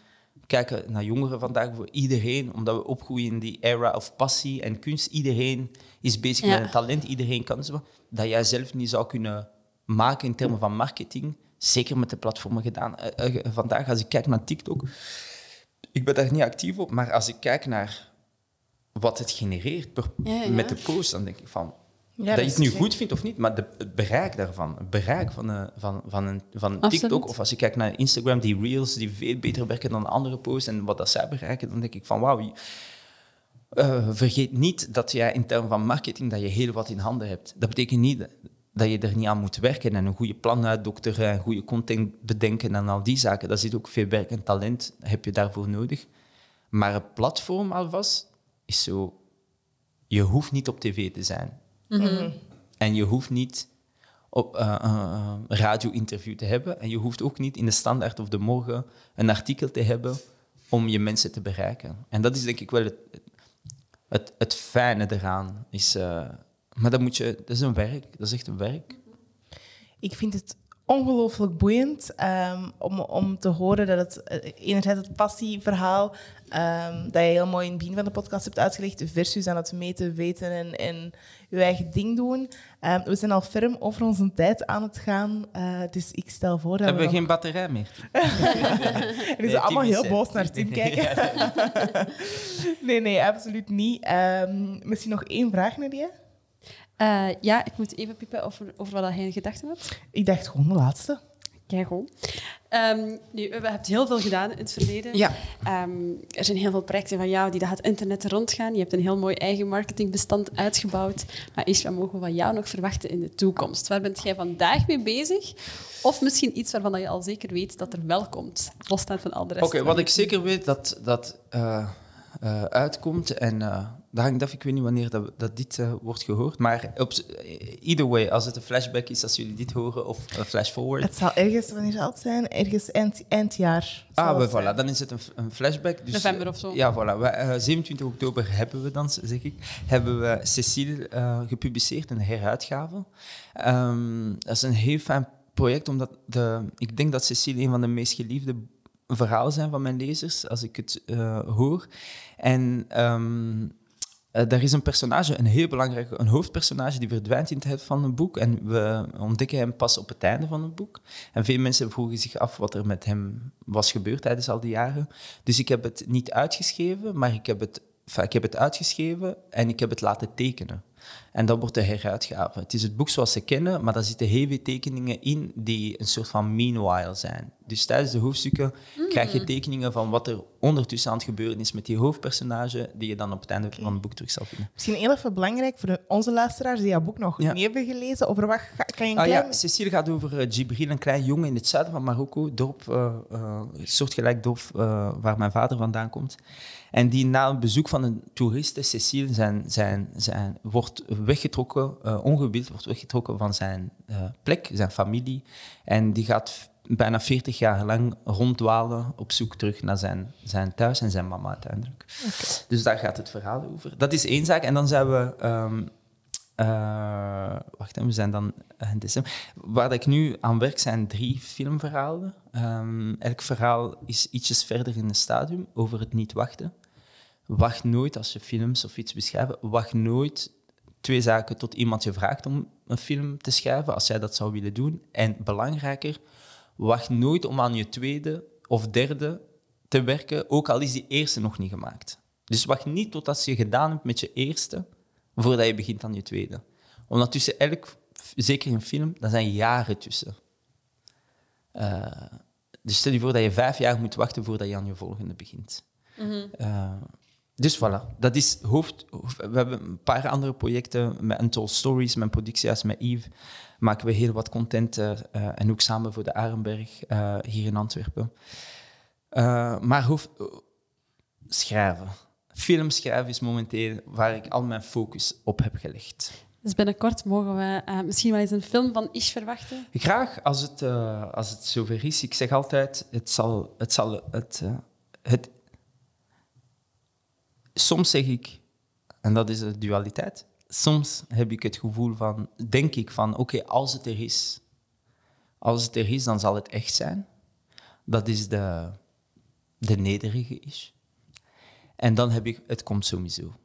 kijken naar jongeren vandaag, voor iedereen, omdat we opgroeien in die era of passie en kunst, iedereen is bezig Ja. met een talent, iedereen kan zo, dat jij zelf niet zou kunnen maken in termen van marketing, zeker met de platformen gedaan. Eh, eh, vandaag, als ik kijk naar TikTok, ik ben daar niet actief op, maar als ik kijk naar wat het genereert per- Ja, ja. met de post, dan denk ik van, Ja, dat je het nu goed vindt of niet, maar de, het bereik daarvan, het bereik van, een van, van, een, van Absoluut. TikTok, of als je kijkt naar Instagram, die reels die veel beter werken dan andere posts en wat dat zij bereiken, dan denk ik van wauw, eh, vergeet niet dat jij in termen van marketing dat je heel wat in handen hebt. Dat betekent niet dat je er niet aan moet werken en een goede plan uitdokteren en goede content bedenken en al die zaken. Daar zit ook veel werk en talent, heb je daarvoor nodig. Maar het platform alvast is zo, je hoeft niet op tv te zijn. En je hoeft niet op eh, eh, een radio-interview te hebben. En je hoeft ook niet in de Standaard of de Morgen een artikel te hebben om je mensen te bereiken. En dat is denk ik wel het, het, het fijne eraan. Is, eh, maar dat, moet je, dat is een werk. Dat is echt een werk. Ik vind het ongelooflijk boeiend ehm, om, om te horen dat het eh, enerzijds het passieverhaal ehm, dat je heel mooi in het begin van de podcast hebt uitgelegd, versus aan het meten, weten en, en je eigen ding doen. Ehm, we zijn al ferm over onze tijd aan het gaan, eh, dus ik stel voor dat Hebben we we geen batterij meer? En die zijn allemaal heel boos naar Tim kijken. Nee, nee, absoluut niet. Ehm, misschien nog één vraag naar je. Eh, ja, ik moet even piepen over, over wat hij in gedachten hebt. Ik dacht gewoon de laatste. Kijk gewoon. Ehm, nu, we hebben heel veel gedaan in het verleden. Ja. Ehm, er zijn heel veel projecten van jou die dat het internet rondgaan. Je hebt een heel mooi eigen marketingbestand uitgebouwd. Maar is wat mogen we van jou nog verwachten in de toekomst? Waar bent jij vandaag mee bezig? Of misschien iets waarvan je al zeker weet dat er wel komt, losstaand van al de rest. Oké, wat ik zeker weet dat dat eh, eh, uitkomt en uh, daar hangt af, ik weet niet wanneer dat, dat dit uh, wordt gehoord, maar op, either way, als het een flashback is, als jullie dit horen of een flash forward. Het zal ergens, wanneer zal het zijn? Ergens eind, eindjaar. Ah, we, voilà, dan is het een, een flashback. Dus, November of zo. Ja, voilà. We, uh, 27 oktober hebben we dan, zeg ik, hebben we Cecile uh, gepubliceerd, een heruitgave. Um, dat is een heel fijn project, omdat de, ik denk dat Cecile een van de meest geliefde verhalen zijn van mijn lezers, als ik het uh, hoor. En um, uh, daar is een personage, een heel belangrijk een hoofdpersonage, die verdwijnt in het van een boek. En we ontdekken hem pas op het einde van het boek. En veel mensen vroegen zich af wat er met hem was gebeurd tijdens al die jaren. Dus ik heb het niet uitgeschreven, maar ik heb het, ik heb het uitgeschreven en ik heb het laten tekenen. En dat wordt de heruitgave. Het is het boek zoals ze kennen, maar daar zitten veel tekeningen in die een soort van meanwhile zijn. Dus tijdens de hoofdstukken mm. krijg je tekeningen van wat er ondertussen aan het gebeuren is met die hoofdpersonage, die je dan op het einde okay. van het boek terug zal vinden. Misschien heel even belangrijk voor de, onze luisteraars die jouw boek nog ja. niet hebben gelezen. Over wat ga, kan je een ah, klein... ja, Cecile gaat over uh, Djibril, een klein jongen in het zuiden van Marokko, dorp, uh, uh, soortgelijk dorp waar mijn vader vandaan komt. En die na een bezoek van een toeriste, Cecile, zijn, zijn, zijn, wordt weggetrokken, uh, ongewild wordt weggetrokken van zijn uh, plek, zijn familie. En die gaat bijna 40 jaar lang ronddwalen op zoek terug naar zijn, zijn thuis en zijn mama uiteindelijk. Okay. Dus daar gaat het verhaal over. Dat is één zaak. En dan zijn we... Um, Uh, wacht, we zijn dan in december. Waar ik nu aan werk zijn drie filmverhalen. Um, elk verhaal is ietsjes verder in het stadium over het niet wachten. Wacht nooit als je films of iets beschrijft. Wacht nooit twee zaken tot iemand je vraagt om een film te schrijven, als jij dat zou willen doen. En belangrijker, wacht nooit om aan je tweede of derde te werken, ook al is die eerste nog niet gemaakt. Dus wacht niet tot als je gedaan hebt met je eerste, voordat je begint aan je tweede. Omdat tussen elk, zeker in film, daar zijn jaren tussen. Uh, dus stel je voor dat je vijf jaar moet wachten voordat je aan je volgende begint. Mm dus voilà, dat is hoofd, We hebben een paar andere projecten met Untold Stories, mijn productiehuis met Yves. Maken we heel wat content uh, en ook samen voor de Arenberg uh, hier in Antwerpen. Uh, maar hoofd, schrijven. Film schrijven is momenteel waar ik al mijn focus op heb gelegd. Dus binnenkort mogen we misschien wel eens een film van Ish verwachten? Graag, als het, als het zover is. Ik zeg altijd, het zal het, zal het, het soms zeg ik, en dat is de dualiteit, soms heb ik het gevoel van, denk ik van, oké, als het er is, als het er is, dan zal het echt zijn. Dat is de, de nederige is. En dan heb ik, het komt sowieso.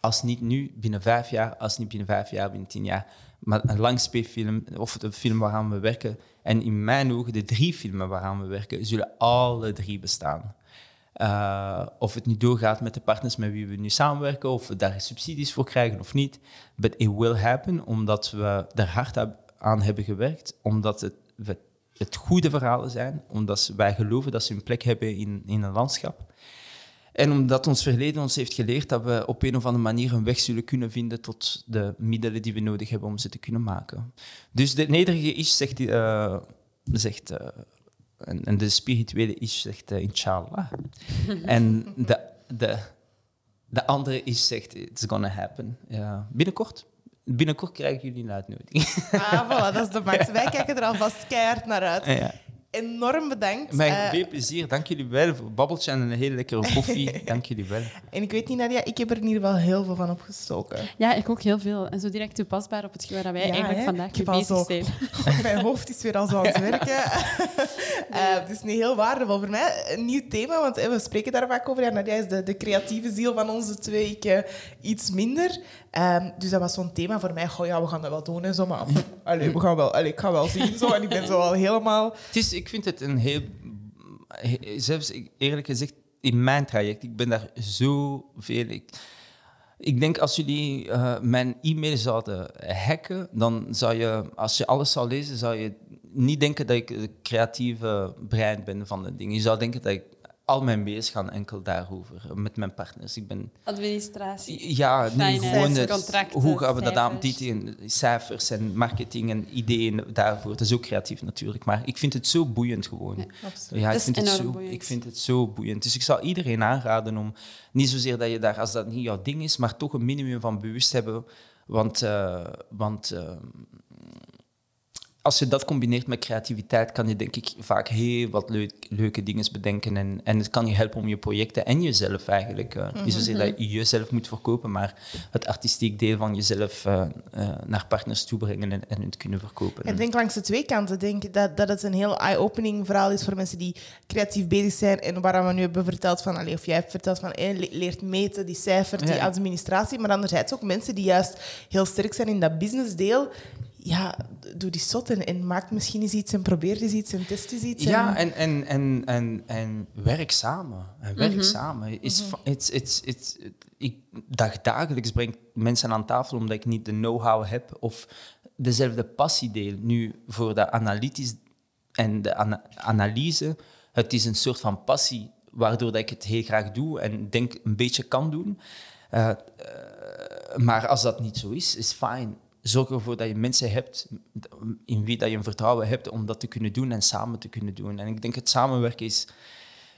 Als niet nu, binnen vijf jaar, als niet binnen vijf jaar, binnen tien jaar. Maar een langspeelfilm, of de film waaraan we werken, en in mijn ogen de drie filmen waaraan we werken, zullen alle drie bestaan. Uh, of het nu doorgaat met de partners met wie we nu samenwerken, of we daar subsidies voor krijgen of niet. But it will happen, omdat we er hard aan hebben gewerkt, omdat het, het goede verhalen zijn, omdat wij geloven dat ze een plek hebben in, in een landschap. En omdat ons verleden ons heeft geleerd dat we op een of andere manier een weg zullen kunnen vinden tot de middelen die we nodig hebben om ze te kunnen maken. Dus de nederige is, zegt, uh, zegt uh, en, en de spirituele is zegt uh, inshallah. en de, de, de andere is zegt it's gonna happen. Ja. Binnenkort. Binnenkort krijgen jullie een uitnodiging. ah, voilà, dat is de max. Wij kijken er alvast keihard naar uit. Ja enorm bedankt. Met uh, veel plezier. Dank jullie wel voor babbeltje en een hele lekkere koffie. Dank jullie wel. En ik weet niet, Nadia, ik heb er in ieder geval heel veel van opgestoken. Ja, ik ook heel veel. En zo direct toepasbaar op het waar wij eigenlijk vandaag mee bezig zijn. Mijn hoofd is weer al zo aan het werken. uh, het is niet heel waardevol voor mij. Een nieuw thema, want we spreken daar vaak over. Ja, Nadia is de, de creatieve ziel van onze twee. Ik uh, iets minder. Um, dus dat was zo'n thema voor mij. Goh, ja, we gaan dat wel doen en zo, maar allee, we gaan wel, allee, ik ga wel zien. Zo. En ik ben zo al helemaal... Het is, ik vind het een heel... Zelfs eerlijk gezegd, in mijn traject, ik ben daar zoveel... Ik, ik denk als jullie uh, mijn e-mail zouden hacken, dan zou je, als je alles zou lezen, zou je niet denken dat ik het creatieve brein ben van de dingen. Je zou denken dat ik al mijn mails gaan enkel daarover, met mijn partners. Ik ben, Administratie. Ja, nu gewoon het, hoe gaan we dat aan dit cijfers en marketing en ideeën daarvoor. Het is ook creatief natuurlijk, maar ik vind het zo boeiend gewoon. Ja, ja ik, vind het zo, boeiend. ik vind het zo boeiend. Dus ik zou iedereen aanraden om, niet zozeer dat je daar, als dat niet jouw ding is, maar toch een minimum van bewust hebben. Want, uh, want uh, als je dat combineert met creativiteit, kan je denk ik vaak heel wat leuke dingen bedenken. En, en het kan je helpen om je projecten en jezelf eigenlijk. Uh, Niet zozeer dat je jezelf moet verkopen, maar het artistiek deel van jezelf uh, uh, naar partners toebrengen en, en het kunnen verkopen. Ik denk langs de twee kanten. denk dat, dat het een heel eye-opening verhaal is voor mensen die creatief bezig zijn. En waar we nu hebben verteld van, allez, of jij hebt verteld van, eh, leert meten, die cijfers, die administratie. Maar anderzijds ook mensen die juist heel sterk zijn in dat businessdeel ja, doe die zot en, en, maak misschien eens iets en probeer eens iets en test eens iets. Ja, en, en, en, en, en werk samen. En werk mhm. samen. Is, mm it's, it's, it's, ik dag, dagelijks breng mensen aan tafel omdat ik niet de know-how heb of dezelfde passie deel. Nu, voor de analytisch en de analyse, het is een soort van passie waardoor dat ik het heel graag doe en denk een beetje kan doen. Uh, uh, maar als dat niet zo is, is fijn zorg ervoor dat je mensen hebt in wie dat je een vertrouwen hebt om dat te kunnen doen en samen te kunnen doen. En ik denk het samenwerken is,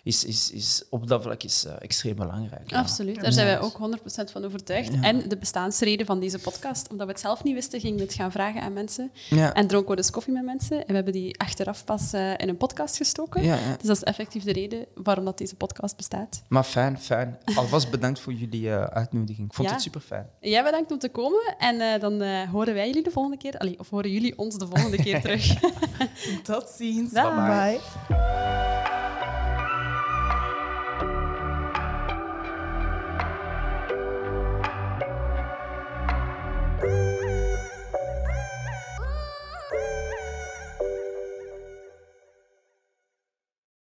is, is, is op dat vlak is, eh, extreem belangrijk. ja. Absoluut, daar zijn wij ook 100% van overtuigd. En de bestaansreden van deze podcast, omdat we het zelf niet wisten, gingen we het gaan vragen aan mensen. Ja. En dronken we dus koffie met mensen. En we hebben die achteraf pas eh, in een podcast gestoken. Ja, ja. Dus dat is effectief de reden waarom dat deze podcast bestaat. Maar fijn, fijn. Alvast bedankt voor jullie eh, uitnodiging. Ik vond Ja. het super fijn. Jij bedankt om te komen. En eh, dan eh, horen wij jullie de volgende keer. Allee, of horen jullie ons de volgende keer terug. Tot ziens. Dag. Bye.